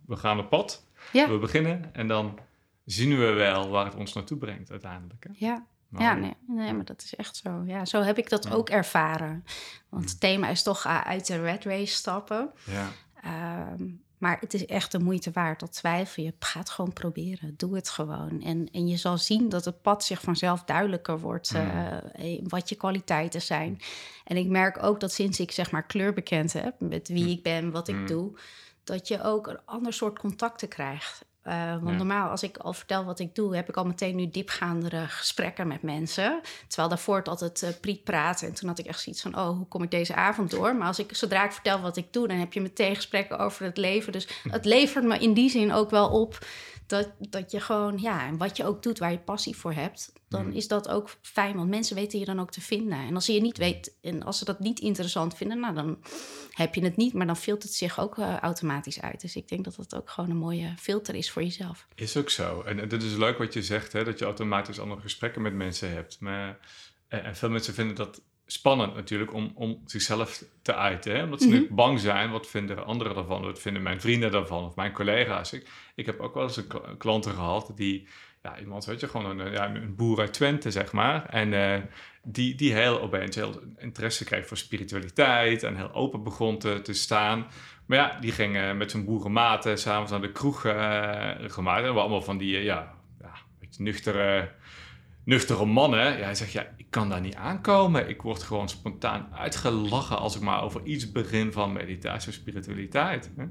S1: we gaan op pad,
S2: Ja.
S1: we beginnen en dan zien we wel waar het ons naartoe brengt uiteindelijk. Hè?
S2: Ja.
S1: Maar-
S2: Ja, nee, nee, maar dat is echt zo. Ja, zo heb ik dat
S1: Ja.
S2: ook ervaren. Want het thema is toch uh, uit de red race stappen.
S1: Ja.
S2: Ehm, maar het is echt de moeite waard. Dat twijfel je. Ga het gewoon proberen. Doe het gewoon. En, en je zal zien dat het pad zich vanzelf duidelijker wordt.
S1: Mm.
S2: wat je kwaliteiten zijn. En ik merk ook dat sinds ik zeg maar kleur bekend heb. Met wie
S1: Mm.
S2: ik ben, wat ik
S1: Mm.
S2: doe. Dat je ook een ander soort contacten krijgt. Eh, want
S1: Ja.
S2: normaal, als ik al vertel wat ik doe, heb ik al meteen nu diepgaandere gesprekken met mensen. Terwijl daarvoor het altijd uh, priet praten. En toen had ik echt zoiets van: oh, hoe kom ik deze avond door? Maar als ik, zodra ik vertel wat ik doe, dan heb je meteen gesprekken over het leven. Dus het levert me in die zin ook wel op dat, dat je gewoon, ja, en wat je ook doet waar je passie voor hebt, dan
S1: Mm.
S2: is dat ook fijn. Want mensen weten je dan ook te vinden. En als ze je niet weet, en als ze dat niet interessant vinden, nou dan heb je het niet, maar dan filtert het zich ook uh, automatisch uit. Dus ik denk dat dat ook gewoon een mooie filter is voor jezelf.
S1: Is ook zo. En, en dit is leuk wat je zegt, hè, dat je automatisch andere gesprekken met mensen hebt. Maar, en, en veel mensen vinden dat spannend natuurlijk om, om zichzelf te uiten. Hè? Omdat ze
S2: Mhm.
S1: nu bang zijn, wat vinden anderen daarvan? Wat vinden mijn vrienden daarvan? Of mijn collega's? Ik, ik heb ook wel eens een kl- klanten gehad die... Ja, iemand, weet je, gewoon een, ja, een boer uit Twente, zeg maar. En eh, die, die heel opeens heel interesse kreeg voor spiritualiteit... en heel open begon te, te staan... Maar ja, die ging eh, met zijn boerenmaten s'avonds naar de kroeg uh, gemaakt. En we allemaal van die, uh, ja, ja, beetje nuchtere, nuchtere mannen. Ja, hij zegt, ja, kan daar niet aankomen. Ik word gewoon spontaan uitgelachen als ik maar over iets begin van meditatie of spiritualiteit. Hè?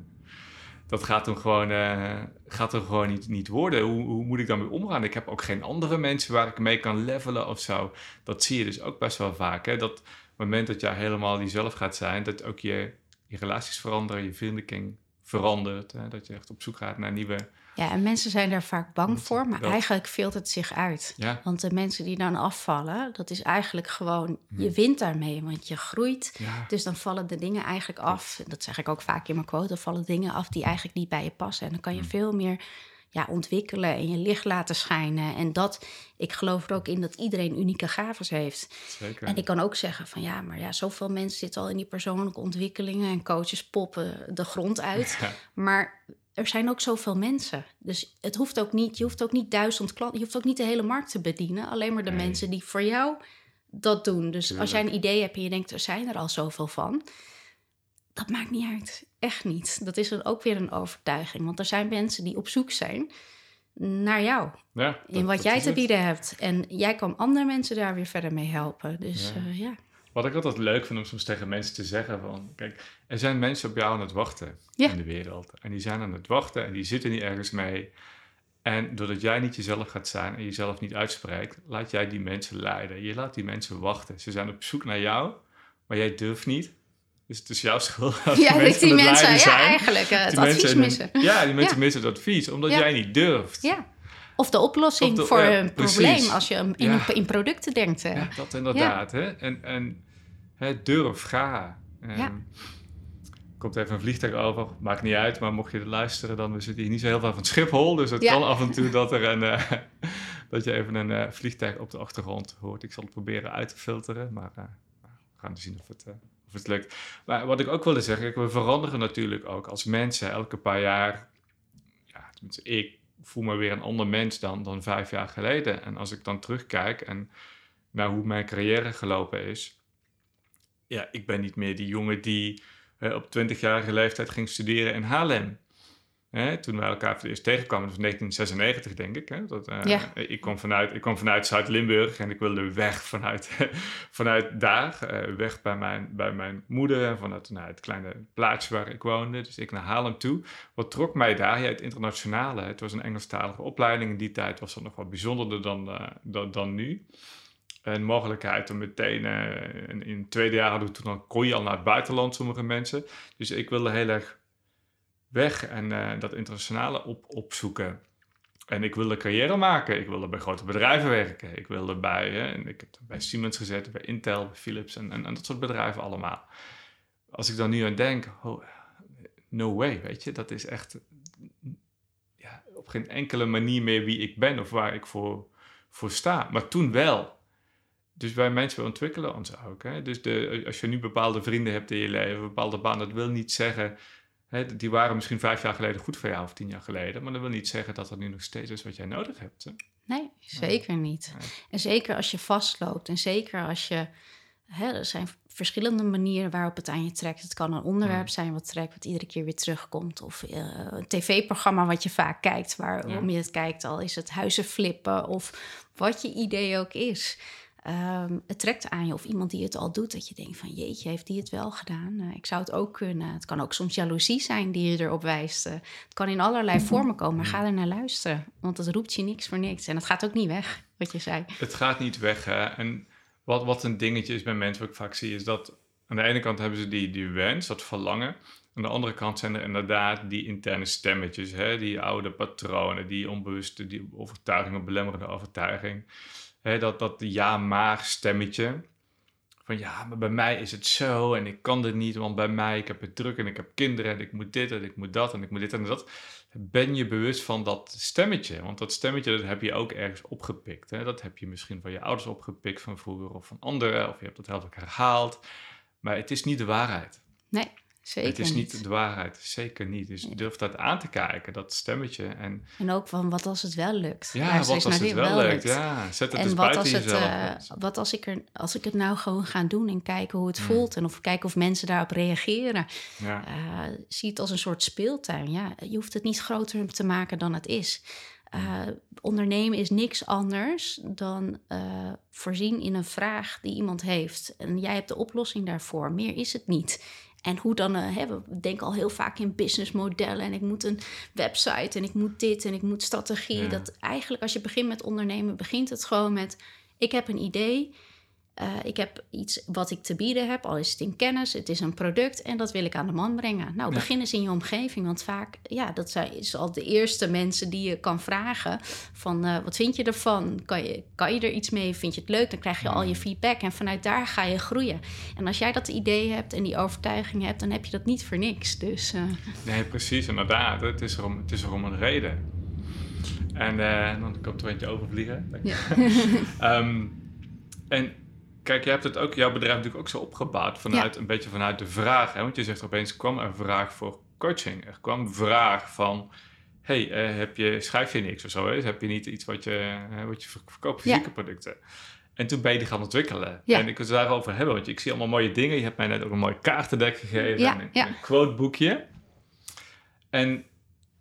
S1: Dat gaat hem gewoon, uh, gaat er gewoon niet, niet worden. Hoe, hoe moet ik daarmee omgaan? Ik heb ook geen andere mensen waar ik mee kan levelen of zo. Dat zie je dus ook best wel vaak. Hè? Dat moment dat jij helemaal jezelf gaat zijn, dat ook je je relaties veranderen, je vriendenkring verandert. Hè? Dat je echt op zoek gaat naar nieuwe...
S2: Ja, en mensen zijn daar vaak bang voor, maar
S1: dat.
S2: eigenlijk filtert het zich uit.
S1: Ja.
S2: Want de mensen die dan afvallen, dat is eigenlijk gewoon, je wint daarmee, want je groeit.
S1: Ja.
S2: Dus dan vallen de dingen eigenlijk af. Dat zeg ik ook vaak in mijn quote, dan vallen dingen af die eigenlijk niet bij je passen. En dan kan je veel meer ja, ontwikkelen en je licht laten schijnen. En dat, ik geloof er ook in dat iedereen unieke gaven heeft.
S1: Zeker.
S2: En ik kan ook zeggen van ja, maar ja, zoveel mensen zitten al in die persoonlijke ontwikkelingen en coaches poppen de grond uit.
S1: Ja.
S2: Maar er zijn ook zoveel mensen. Dus het hoeft ook niet, je hoeft ook niet duizend klanten, je hoeft ook niet de hele markt te bedienen. Alleen maar de
S1: Nee.
S2: mensen die voor jou dat doen. Dus als jij een idee hebt en je denkt, er zijn er al zoveel van. Dat maakt niet uit. Echt niet. Dat is dan ook weer een overtuiging. Want er zijn mensen die op zoek zijn naar jou.
S1: Ja,
S2: In wat jij te
S1: het.
S2: bieden hebt. En jij kan andere mensen daar weer verder mee helpen. Dus
S1: Ja.
S2: ja.
S1: Wat ik altijd leuk vind om soms tegen mensen te zeggen van... Kijk, er zijn mensen op jou aan het wachten
S2: Ja.
S1: in de wereld. En die zijn aan het wachten en die zitten niet ergens mee. En doordat jij niet jezelf gaat zijn en jezelf niet uitspreekt... laat jij die mensen leiden. Je laat die mensen wachten. Ze zijn op zoek naar jou, maar jij durft niet. Dus het is jouw schuld als
S2: Ja,
S1: die
S2: dat
S1: mensen
S2: die ja,
S1: zijn.
S2: eigenlijk eh, het advies missen.
S1: Ja, die mensen
S2: Ja.
S1: missen het advies, omdat
S2: Ja.
S1: jij niet durft.
S2: Ja. Of de oplossing
S1: Of de-
S2: voor
S1: ja,
S2: een
S1: precies.
S2: probleem als je in,
S1: Ja.
S2: in producten denkt. hè.
S1: Ja, dat inderdaad. Hè? En, en hè, durf, ga.
S2: Ja.
S1: Komt even een vliegtuig over, maakt niet uit, maar mocht je er luisteren, dan we zitten hier niet zo heel ver van Schiphol. Dus het kan af en toe dat, er een, eh, dat je even een eh, vliegtuig op de achtergrond hoort. Ik zal het proberen uit te filteren, maar eh, we gaan zien of het, of het lukt. Maar wat ik ook wilde zeggen, we veranderen natuurlijk ook als mensen elke paar jaar. Ja, tenminste, ik voel me weer een ander mens dan, dan vijf jaar geleden. En als ik dan terugkijk en naar hoe mijn carrière gelopen is. Ja, ik ben niet meer die jongen die op 20-jarige leeftijd ging studeren in Haarlem. Hè, toen wij elkaar voor het eerst tegenkwamen, dat was 1996 denk ik. Hè, dat, eh,
S2: Ja.
S1: ik, kwam vanuit, ik kwam vanuit Zuid-Limburg en ik wilde weg vanuit, vanuit daar. eh, weg bij mijn, bij mijn moeder en vanuit nou, het kleine plaatsje waar ik woonde. Dus ik naar Haarlem toe. Wat trok mij daar? Ja, het internationale. Het was een Engelstalige opleiding. In die tijd was dat nog wat bijzonderder dan, eh, dan, dan nu. een mogelijkheid om meteen, uh, in, in het tweede jaar hadden we toen al, kon je al naar het buitenland, sommige mensen. Dus ik wilde heel erg weg en uh, dat internationale op, opzoeken. En ik wilde carrière maken. Ik wilde bij grote bedrijven werken. Ik wilde bij, en ik heb bij Siemens gezeten, bij Intel, bij Philips en, en, dat soort bedrijven allemaal. Als ik dan nu aan denk, oh, no way, weet je, dat is echt ja, op geen enkele manier meer wie ik ben of waar ik voor, voor sta. Maar toen wel. Dus wij mensen ontwikkelen ons ook. Dus de, als je nu bepaalde vrienden hebt in je leven, bepaalde baan, dat wil niet zeggen. Die waren misschien vijf jaar geleden goed voor jou of tien jaar geleden. Maar dat wil niet zeggen dat dat nu nog steeds is wat jij nodig hebt. Hè?
S2: Nee, zeker niet. En zeker als je vastloopt. En zeker als je. Hè, er zijn verschillende manieren waarop het aan je trekt. Het kan een onderwerp zijn wat trekt, wat iedere keer weer terugkomt. Of uh, een tv-programma wat je vaak kijkt, waarom je het kijkt. Al is het huizen flippen of wat je idee ook is. Um, het trekt aan je of iemand die het al doet, dat je denkt van jeetje, heeft die het wel gedaan? Uh, ik zou het ook kunnen. Het kan ook soms jaloezie zijn die je erop wijst. Uh, het kan in allerlei vormen komen, maar ga er naar luisteren. Want het roept je niks voor niks. En het gaat ook niet weg, wat je zei.
S1: Het gaat niet weg. Hè? En wat, wat een dingetje is bij mensen, wat ik vaak zie, is dat aan de ene kant hebben ze die, die wens, dat verlangen. Aan de andere kant zijn er inderdaad die interne stemmetjes, hè? die oude patronen, die onbewuste die overtuiging, belemmerende overtuiging hè, dat, dat ja-maar stemmetje. Van ja, maar bij mij is het zo en ik kan dit niet, want bij mij, ik heb het druk en ik heb kinderen en ik moet dit en ik moet dat en ik moet dit en dat. Ben je bewust van dat stemmetje? Want dat stemmetje dat heb je ook ergens opgepikt. Hè? Dat heb je misschien van je ouders opgepikt van vroeger of van anderen, of je hebt het heel vaak herhaald. Maar het is niet de waarheid.
S2: Nee. Zeker
S1: het is niet, de waarheid, zeker niet. Dus durf dat aan te kijken, dat stemmetje. En,
S2: en ook van wat als het wel lukt.
S1: Ja, wat als het wel, lukt. Ja, zet het
S2: en
S1: dus
S2: wat
S1: als
S2: het,
S1: jezelf.
S2: uh, wat als ik, er, als ik het nou gewoon ga doen en kijken hoe het voelt... en of kijken of mensen daarop reageren.
S1: Ja.
S2: Uh, zie het als een soort speeltuin. Ja, je hoeft het niet groter te maken dan het is. Uh, ondernemen is niks anders dan voorzien in een vraag die iemand heeft. En jij hebt de oplossing daarvoor. Meer is het niet. En hoe dan, uh, hè, we denken al heel vaak in businessmodellen en ik moet een website en ik moet dit en ik moet strategie.
S1: Ja.
S2: Dat eigenlijk als je begint met ondernemen, begint het gewoon met: ik heb een idee, uh, ik heb iets wat ik te bieden heb, al is het in kennis, het is een product en dat wil ik aan de man brengen. Nou,
S1: Ja.
S2: begin eens in je omgeving, want vaak, ja, dat zijn is al de eerste mensen die je kan vragen van uh, wat vind je ervan? Kan je, kan je er iets mee? Vind je het leuk? Dan krijg je al je feedback en vanuit daar ga je groeien. En als jij dat idee hebt en die overtuiging hebt, dan heb je dat niet voor niks. Dus uh,
S1: Nee, precies, inderdaad. Het is er om, het is er om een reden. En eh, dan komt er eentje overvliegen.
S2: ja.
S1: Ehm, en kijk, jij hebt het ook, jouw bedrijf natuurlijk ook zo opgebouwd vanuit een beetje vanuit de vraag. Hè? Want je zegt opeens kwam er vraag voor coaching. Er kwam vraag van. hey, eh, heb je, schrijf je niks of zo? Hè? Heb je niet iets wat je, eh, wat je ver- verkoopt, fysieke producten? En toen ben je die gaan ontwikkelen.
S2: Ja.
S1: En ik wil het daarover hebben, want ik zie allemaal mooie dingen. Je hebt mij net ook een mooi kaartendek gegeven
S2: Ja,
S1: en een, quoteboekje. En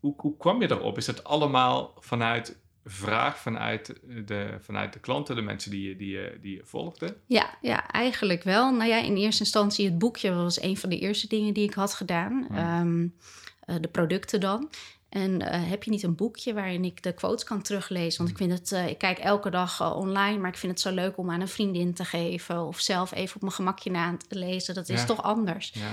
S1: hoe, hoe kwam je erop? Is dat allemaal vanuit vraag, vanuit de, vanuit de klanten, de mensen die je, die je, die je volgden?
S2: Ja, ja, eigenlijk wel. Nou ja, in eerste instantie het boekje was een van de eerste dingen die ik had gedaan. Ehm, eh, de producten dan. En eh, heb je niet een boekje waarin ik de quotes kan teruglezen? Want ik vind het, eh, ik kijk elke dag online, maar ik vind het zo leuk om aan een vriendin te geven of zelf even op mijn gemakje na te lezen. Dat is
S1: Ja.
S2: toch anders.
S1: Ja.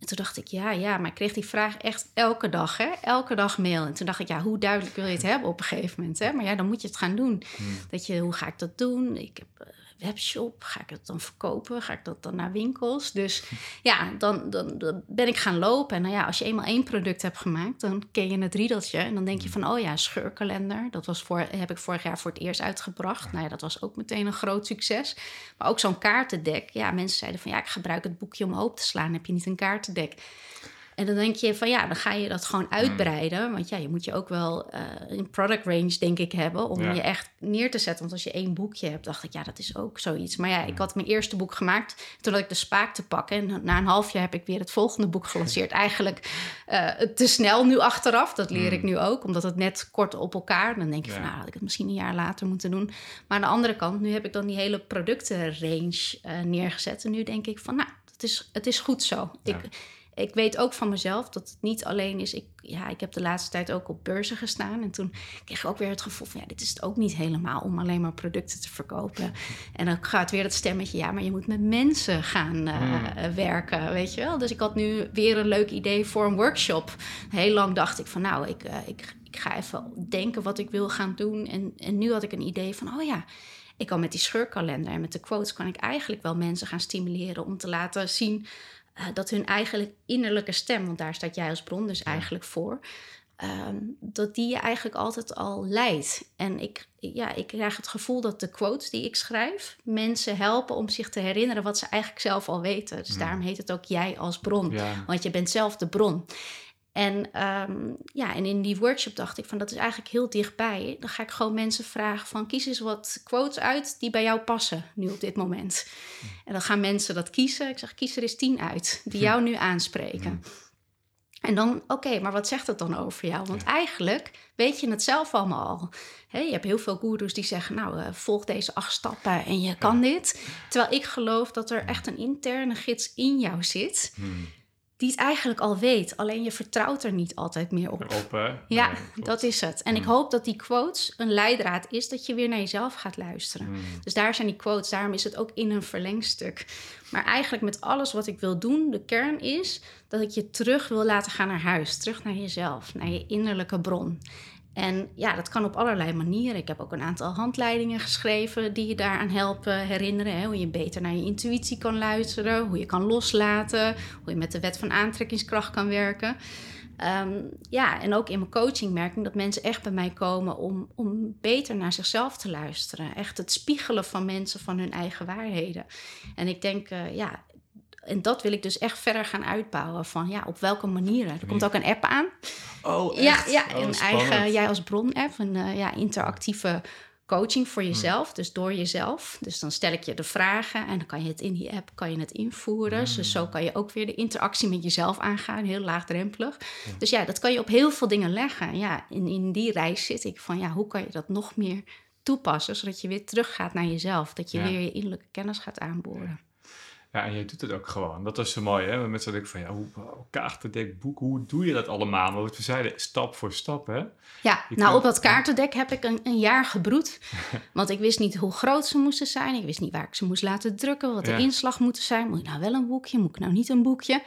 S2: En toen dacht ik, ja, ja, maar ik kreeg die vraag echt elke dag, hè? Elke dag mail. En toen dacht ik, ja, hoe duidelijk wil je het hebben op een gegeven moment, hè? Maar ja, dan moet je het gaan doen. Dat je, hoe ga ik dat doen? Ik heb een webshop, ga ik het dan verkopen? Ga ik dat dan naar winkels? Dus ja, dan, dan, dan ben ik gaan lopen. En nou ja, als je eenmaal één product hebt gemaakt, dan ken je het riedeltje. En dan denk je van, oh ja, scheurkalender. Dat was voor, heb ik vorig jaar voor het eerst uitgebracht. Nou ja, dat was ook meteen een groot succes. Maar ook zo'n kaartendek. Ja, mensen zeiden van, ja, ik gebruik het boekje om open te slaan. Heb je niet een kaartendek? En dan denk je van ja, dan ga je dat gewoon uitbreiden. Want ja, je moet je ook wel eh, een product range, denk ik, hebben om
S1: Ja.
S2: je echt neer te zetten. Want als je één boekje hebt, dacht ik, ja, dat is ook zoiets. Maar ja, ik had mijn eerste boek gemaakt. Toen had ik de spaak te pakken. En na een half jaar heb ik weer het volgende boek gelanceerd. Eigenlijk eh, te snel nu achteraf. Dat leer ik nu ook, omdat het net kort op elkaar. Dan denk je van nou, had ik het misschien een jaar later moeten doen. Maar aan de andere kant, nu heb ik dan die hele productenrange eh neergezet. En nu denk ik van nou, het is, het is goed zo.
S1: Ja.
S2: Ik, ik weet ook van mezelf dat het niet alleen is. Ik, ja, ik heb de laatste tijd ook op beurzen gestaan. En toen kreeg ik ook weer het gevoel van ja, dit is het ook niet helemaal om alleen maar producten te verkopen. En dan gaat weer het stemmetje, ja, maar je moet met mensen gaan uh, werken, weet je wel. Dus ik had nu weer een leuk idee voor een workshop. Heel lang dacht ik van nou, ik, uh, ik, ik ga even denken wat ik wil gaan doen. En, en nu had ik een idee van, oh ja, ik kan met die scheurkalender en met de quotes kan ik eigenlijk wel mensen gaan stimuleren om te laten zien uh, dat hun eigenlijk innerlijke stem, want daar staat jij als bron dus eigenlijk voor, um, dat die je eigenlijk altijd al leidt. En ik, ja, ik krijg het gevoel dat de quotes die ik schrijf mensen helpen om zich te herinneren wat ze eigenlijk zelf al weten. Dus daarom heet het ook jij als bron, ja. want je bent zelf de bron. En, um, ja, en in die workshop dacht ik van dat is eigenlijk heel dichtbij. Dan ga ik gewoon mensen vragen van kies eens wat quotes uit die bij jou passen nu op dit moment. En dan gaan mensen dat kiezen. Ik zeg kies er eens tien uit die jou nu aanspreken. En dan, oké, maar wat zegt het dan over jou? Want eigenlijk weet je het zelf allemaal al. je hebt heel veel gurus die zeggen, nou, uh, volg deze acht stappen en je kan dit. Terwijl ik geloof dat er echt een interne gids in jou zit... Hmm die het eigenlijk al weet. Alleen je vertrouwt er niet altijd meer op.
S1: op hè?
S2: Ja, dat is het. En ik hmm. hoop dat die quotes een leidraad is dat je weer naar jezelf gaat luisteren. Hmm. Dus daar zijn die quotes, daarom is het ook in een verlengstuk. Maar eigenlijk met alles wat ik wil doen, de kern is dat ik je terug wil laten gaan naar huis. Terug naar jezelf, naar je innerlijke bron. En ja, dat kan op allerlei manieren. Ik heb ook een aantal handleidingen geschreven die je daaraan helpen herinneren. Hè? Hoe je beter naar je intuïtie kan luisteren, hoe je kan loslaten, hoe je met de wet van aantrekkingskracht kan werken. Um, ja, en ook in mijn coaching merk ik dat mensen echt bij mij komen om, om beter naar zichzelf te luisteren. Echt het spiegelen van mensen van hun eigen waarheden. En ik denk, uh, ja, en dat wil ik dus echt verder gaan uitbouwen. Van ja, op welke manieren. Er komt ook een app aan.
S1: Oh,
S2: echt? Ja, ja oh, een eigen Jij als Bron-app. Een uh, ja, interactieve coaching voor hmm. jezelf. Dus door jezelf. Dus dan stel ik je de vragen en dan kan je het in die app kan je het invoeren. Hmm. Dus zo kan je ook weer de interactie met jezelf aangaan. Heel laagdrempelig. Dus ja, dat kan je op heel veel dingen leggen. Ja, in, in die reis zit ik van ja, hoe kan je dat nog meer toepassen, zodat je weer teruggaat naar jezelf. Dat je weer je innerlijke kennis gaat aanboren.
S1: Ja, en je doet het ook gewoon. Dat is zo mooi, hè? Mensen denken van, ja, hoe, kaartendek, boek, hoe doe je dat allemaal? Maar wat we zeiden, stap voor stap, hè?
S2: Ja, nou, op dat kaartendek heb ik een, een jaar gebroed. want ik wist niet hoe groot ze moesten zijn. Ik wist niet waar ik ze moest laten drukken, wat de inslag moet zijn. Moet ik nou wel een boekje, moet ik nou niet een boekje?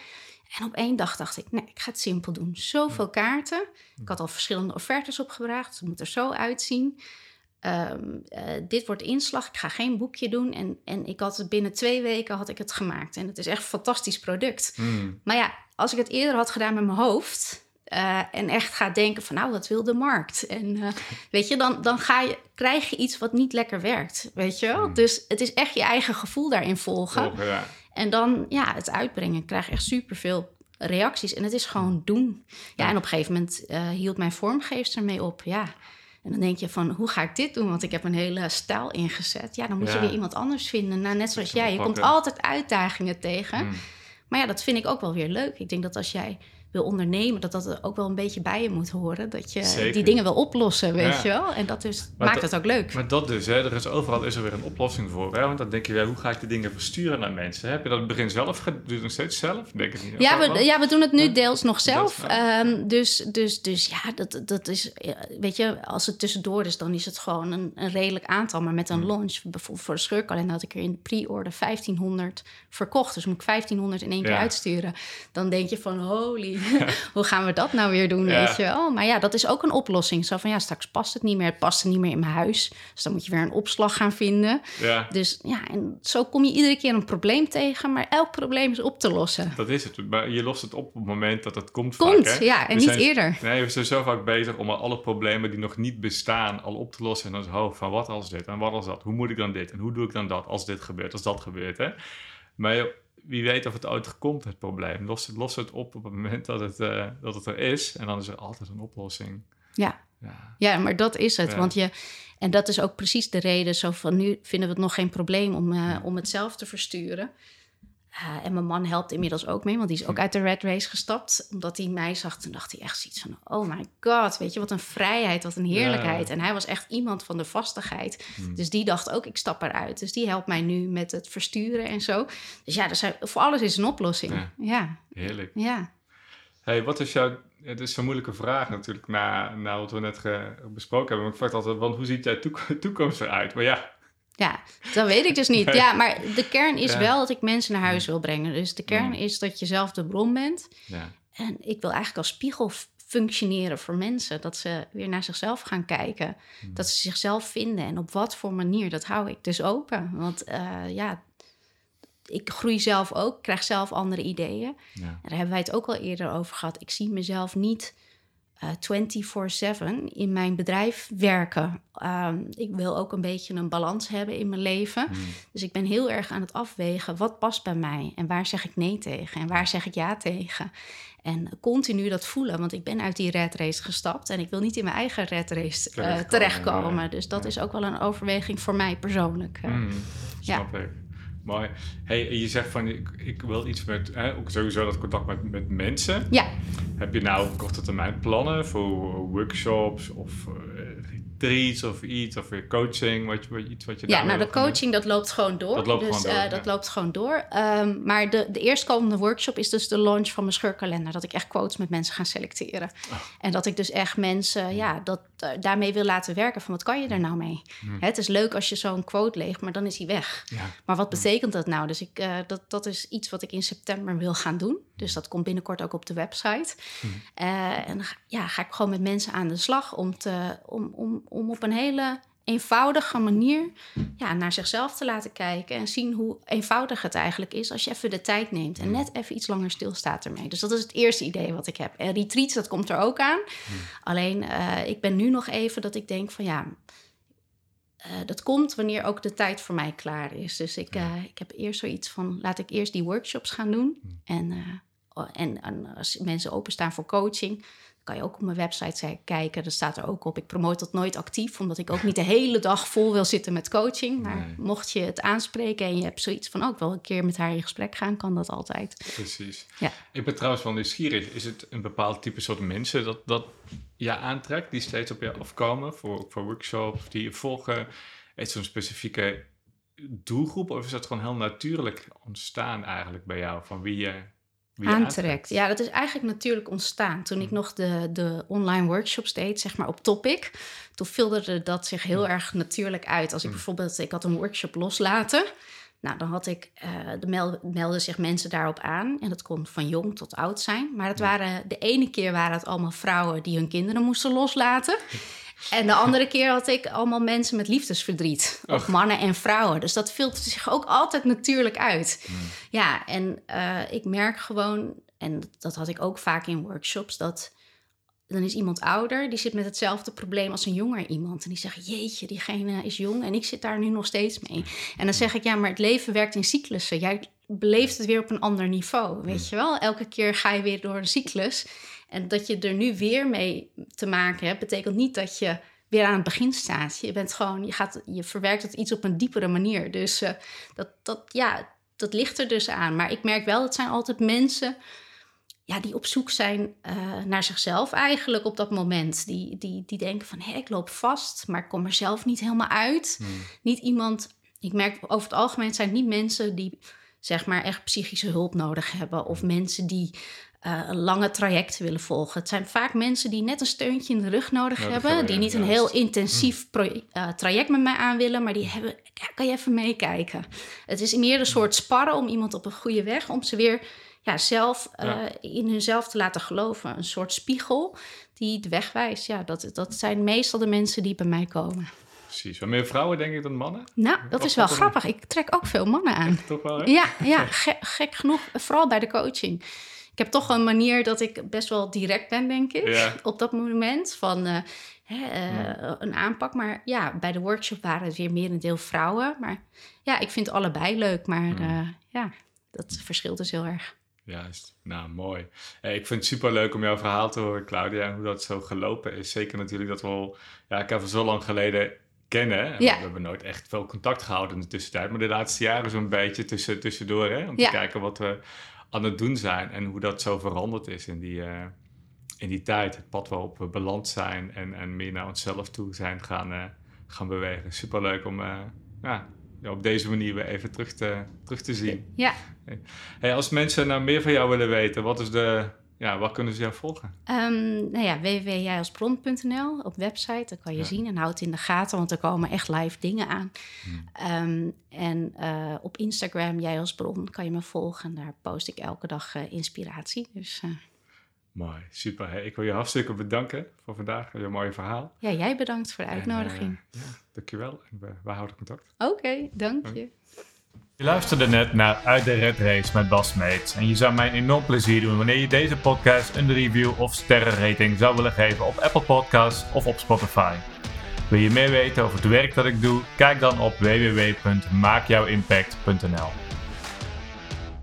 S2: En op één dag dacht ik, nee, ik ga het simpel doen. Zoveel kaarten. Ik had al verschillende offertes opgebracht. Het moet er zo uitzien. Ehm, eh, dit wordt inslag, ik ga geen boekje doen. En, en ik had het binnen twee weken had ik het gemaakt. En het is echt een fantastisch product. Hmm. Maar ja, als ik het eerder had gedaan met mijn hoofd... Uh, en echt ga denken van nou, dat wil de markt. En uh, weet je, dan, dan ga je, krijg je iets wat niet lekker werkt. Weet je wel? Hmm. Dus het is echt je eigen gevoel daarin volgen. ja. En dan ja, het uitbrengen. Ik krijg echt superveel reacties. En het is gewoon doen. Ja, en op een gegeven moment hield mijn vormgeefster ermee op. Ja, en dan denk je van, hoe ga ik dit doen? Want ik heb een hele stijl ingezet. Ja, dan moet je weer iemand anders vinden. Nou, net zoals jij, je komt altijd uitdagingen tegen. Mm. Maar ja, dat vind ik ook wel weer leuk. Ik denk dat als jij wil ondernemen, dat dat ook wel een beetje bij je moet horen. Dat je die dingen wil oplossen, weet je wel. En dat dus maakt het ook leuk.
S1: Maar dat dus, hè, er is overal is er weer een oplossing voor. Hè? Want dan denk je, ja, hoe ga ik die dingen versturen naar mensen? Heb je dat in het begin zelf gedaan? Doe je nog steeds zelf? Denk ik niet.
S2: Ja, we, ja, we doen het nu deels nog zelf. Um, dus, dus, dus ja, dat, dat is, weet je, als het tussendoor is, dan is het gewoon een, een redelijk aantal. Maar met een hmm. launch, bijvoorbeeld voor de scheurkalender, had ik er in de pre-order 1500 verkocht. Dus moet ik 1500 in één keer uitsturen. Dan denk je van, holy hoe gaan we dat nou weer doen, weet je wel? Maar ja, dat is ook een oplossing. Zo van, ja, straks past het niet meer. Het past niet meer in mijn huis. Dus dan moet je weer een opslag gaan vinden. Ja. Dus ja, en zo kom je iedere keer een probleem tegen. Maar elk probleem is op te lossen.
S1: Dat is het. Maar je lost het op op het moment dat het komt
S2: Komt,
S1: vaak,
S2: ja. En niet eerder.
S1: Nee, we zijn zo vaak bezig om alle problemen die nog niet bestaan al op te lossen. En dan is hoofd van, wat als dit en wat als dat? Hoe moet ik dan dit en hoe doe ik dan dat als dit gebeurt, als dat gebeurt, hè? Maar wie weet of het ooit komt, het probleem. Los, los het op op het moment dat het, uh, dat het er is. En dan is er altijd een oplossing.
S2: Ja, ja. ja maar dat is het. Want je, en dat is ook precies de reden. Zo van nu vinden we het nog geen probleem om, uh, om het zelf te versturen. Uh, en mijn man helpt inmiddels ook mee, want die is ook
S1: Hm.
S2: uit de red race gestapt. Omdat hij mij zag, toen dacht hij echt zoiets van... oh my god, weet je, wat een vrijheid, wat een heerlijkheid. En hij was echt iemand van de vastigheid.
S1: Hm.
S2: Dus die dacht ook, ik stap eruit. Dus die helpt mij nu met het versturen en zo. Dus ja, zijn, voor alles is een oplossing.
S1: Ja.
S2: Ja,
S1: Heerlijk.
S2: ja.
S1: Hey, wat is jouw... Het is een moeilijke vraag natuurlijk, na, na wat we net besproken hebben. Maar ik vraag altijd, want hoe ziet jouw toek- toekomst eruit? Maar ja,
S2: Ja, dat weet ik dus niet. Ja, maar de kern is
S1: Ja.
S2: wel dat ik mensen naar huis wil brengen. Dus de kern is dat je zelf de bron bent.
S1: ja.
S2: En ik wil eigenlijk als spiegel functioneren voor mensen. Dat ze weer naar zichzelf gaan kijken.
S1: Mm.
S2: Dat ze zichzelf vinden. En op wat voor manier, dat hou ik dus open. Want eh, ja, ik groei zelf ook, krijg zelf andere ideeën.
S1: ja.
S2: En daar hebben wij het ook al eerder over gehad. Ik zie mezelf niet eh 24/7 in mijn bedrijf werken. Ehm, ik wil ook een beetje een balans hebben in mijn leven.
S1: Hm.
S2: Dus ik ben heel erg aan het afwegen wat past bij mij en waar zeg ik nee tegen en waar zeg ik ja tegen. En continu dat voelen, want ik ben uit die red race gestapt en ik wil niet in mijn eigen red race eh,
S1: Terechtkomen, ja.
S2: Dus dat
S1: Ja.
S2: is ook wel een overweging voor mij persoonlijk. eh.
S1: Mm, snap ik. Mooi. Hey, je zegt van, ik, ik wil iets met, hè, ook sowieso dat contact met, met mensen.
S2: Ja,
S1: Heb je nou op korte termijn plannen voor workshops of eh, retreats of iets, of weer coaching, wat, je- wat, iets wat je
S2: Ja, nou de coaching dat loopt gewoon door.
S1: Dat loopt
S2: dus,
S1: gewoon door,
S2: eh,
S1: ja.
S2: dat loopt gewoon door. Ehm, maar de, de eerstkomende workshop is dus de launch van mijn scheurkalender. Dat ik echt quotes met mensen ga selecteren.
S1: Oh.
S2: En dat ik dus echt mensen ja, dat, eh, daarmee wil laten werken. Van wat kan je er nou mee?
S1: Hmm.
S2: Hè, het is leuk als je zo'n quote leegt, maar dan is hij weg.
S1: Ja.
S2: Maar wat betekent dat nou? Dus ik, eh, dat, dat is iets wat ik in september wil gaan doen. Dus dat komt binnenkort ook op de website. Eh, en ja, ga ik gewoon met mensen aan de slag om, te, om, om, om op een hele eenvoudige manier ja, naar zichzelf te laten kijken. En zien hoe eenvoudig het eigenlijk is als je even de tijd neemt. En net even iets langer stilstaat ermee. Dus dat is het eerste idee wat ik heb. En retreats, dat komt er ook aan. Alleen, eh, ik ben nu nog even dat ik denk van ja... eh, dat komt wanneer ook de tijd voor mij klaar is. Dus ik, eh, ik heb eerst zoiets van: laat ik eerst die workshops gaan doen. En, eh, oh, en, en als mensen openstaan voor coaching, kan je ook op mijn website kijken. Dat staat er ook op. Ik promoot dat nooit actief, omdat ik ook niet de hele dag vol wil zitten met coaching. Maar
S1: Nee.
S2: mocht je het aanspreken en je hebt zoiets van ook wel een keer met haar in gesprek gaan, kan dat altijd.
S1: Precies.
S2: Ja.
S1: Ik ben trouwens wel nieuwsgierig. Is het een bepaald type soort mensen dat, dat je aantrekt, die steeds op je afkomen voor, voor workshops, die je volgen? Is zo'n specifieke doelgroep of is dat gewoon heel natuurlijk ontstaan eigenlijk bij jou? Van wie je,
S2: aantrekt. Ja, dat is eigenlijk natuurlijk ontstaan. Toen ik nog de, de online workshops deed, zeg maar op topic, toen filterde dat zich heel erg natuurlijk uit. Als ik bijvoorbeeld, ik had een workshop loslaten. Nou, dan had ik, de meld, melden zich mensen daarop aan. En dat kon van jong tot oud zijn. Maar het waren, de ene keer waren het allemaal vrouwen die hun kinderen moesten loslaten. En de andere keer had ik allemaal mensen met liefdesverdriet. Of mannen en vrouwen. Dus dat filtert zich ook altijd natuurlijk uit. Ja, en eh, ik merk gewoon, en dat had ik ook vaak in workshops, dat dan is iemand ouder, die zit met hetzelfde probleem als een jonger iemand. En die zegt, jeetje, diegene is jong en ik zit daar nu nog steeds mee. En dan zeg ik, ja, maar het leven werkt in cyclussen. Jij beleeft het weer op een ander niveau, weet je wel? Elke keer ga je weer door een cyclus. En dat je er nu weer mee te maken hebt, betekent niet dat je weer aan het begin staat. Je bent gewoon, je, gaat, je verwerkt het iets op een diepere manier. Dus eh, dat, dat, ja, dat ligt er dus aan. Maar ik merk wel, het zijn altijd mensen ja, die op zoek zijn eh, naar zichzelf eigenlijk op dat moment. Die, die, die denken van, hé, ik loop vast, maar ik kom er zelf niet helemaal uit. Niet iemand, ik merk over het algemeen zijn het niet mensen die zeg maar echt psychische hulp nodig hebben. Of mensen die eh, een lange traject willen volgen. Het zijn vaak mensen die net een steuntje in de rug nodig,
S1: Nodig
S2: hebben.
S1: hebben,
S2: Die niet een heel intensief pro- eh, traject met mij aan willen. Maar die hebben, ja, kan je even meekijken. Het is meer een soort sparren om iemand op een goede weg. Om ze weer ja, zelf eh, in hunzelf te laten geloven. Een soort spiegel die de weg wijst. Ja, dat, dat zijn meestal de mensen die bij mij komen.
S1: Precies. Wat meer vrouwen denk ik dan mannen?
S2: Nou, dat
S1: Of
S2: is wel
S1: een-
S2: grappig. Ik trek ook veel mannen aan.
S1: Toch wel, hè?
S2: Ja, ja ge- gek genoeg. Vooral bij de coaching. Ik heb toch een manier dat ik best wel direct ben, denk ik.
S1: Ja.
S2: Op dat moment van eh, hè, eh, een aanpak. Maar ja, bij de workshop waren het weer merendeel vrouwen. Maar ja, ik vind allebei leuk. Maar eh, ja, dat verschilt dus heel erg.
S1: Juist. Nou, mooi. Hey, ik vind het super leuk om jouw verhaal te horen, Claudia, en hoe dat zo gelopen is. Zeker natuurlijk dat we al, ja, ik heb al zo lang geleden kennen.
S2: Ja.
S1: We hebben nooit echt veel contact gehouden in de tussentijd. Maar de laatste jaren zo'n beetje tussen, tussendoor. Hè? Om
S2: Ja.
S1: te kijken wat we aan het doen zijn. En hoe dat zo veranderd is in die, eh, in die tijd. Het pad waarop we beland zijn. En, en meer naar onszelf toe zijn gaan, eh, gaan bewegen. Superleuk om eh, ja, op deze manier weer even terug te, terug te zien.
S2: Ja,
S1: Hey, als mensen nou meer van jou willen weten. Wat is de... Ja, waar kunnen ze jou volgen?
S2: Ehm nou ja, www.jijelsbron.nl op website. Dat kan je
S1: Ja.
S2: zien en houd het in de gaten, want er komen echt live dingen aan.
S1: Hmm.
S2: Ehm, en eh, op Instagram, jij als bron, kan je me volgen. En daar post ik elke dag eh, inspiratie. Dus eh,
S1: Mooi, super. Hey, ik wil je hartstikke bedanken voor vandaag. Voor je mooie verhaal.
S2: ja, jij bedankt voor de uitnodiging.
S1: En, ja, dankjewel. En we, we houden contact.
S2: Oké, dank je.
S1: Je luisterde net naar Uit de Red Race met Bas Meets. En je zou mij een enorm plezier doen wanneer je deze podcast een review of sterrenrating zou willen geven op Apple Podcasts of op Spotify. Wil je meer weten over het werk dat ik doe? Kijk dan op www.maakjouwimpact.nl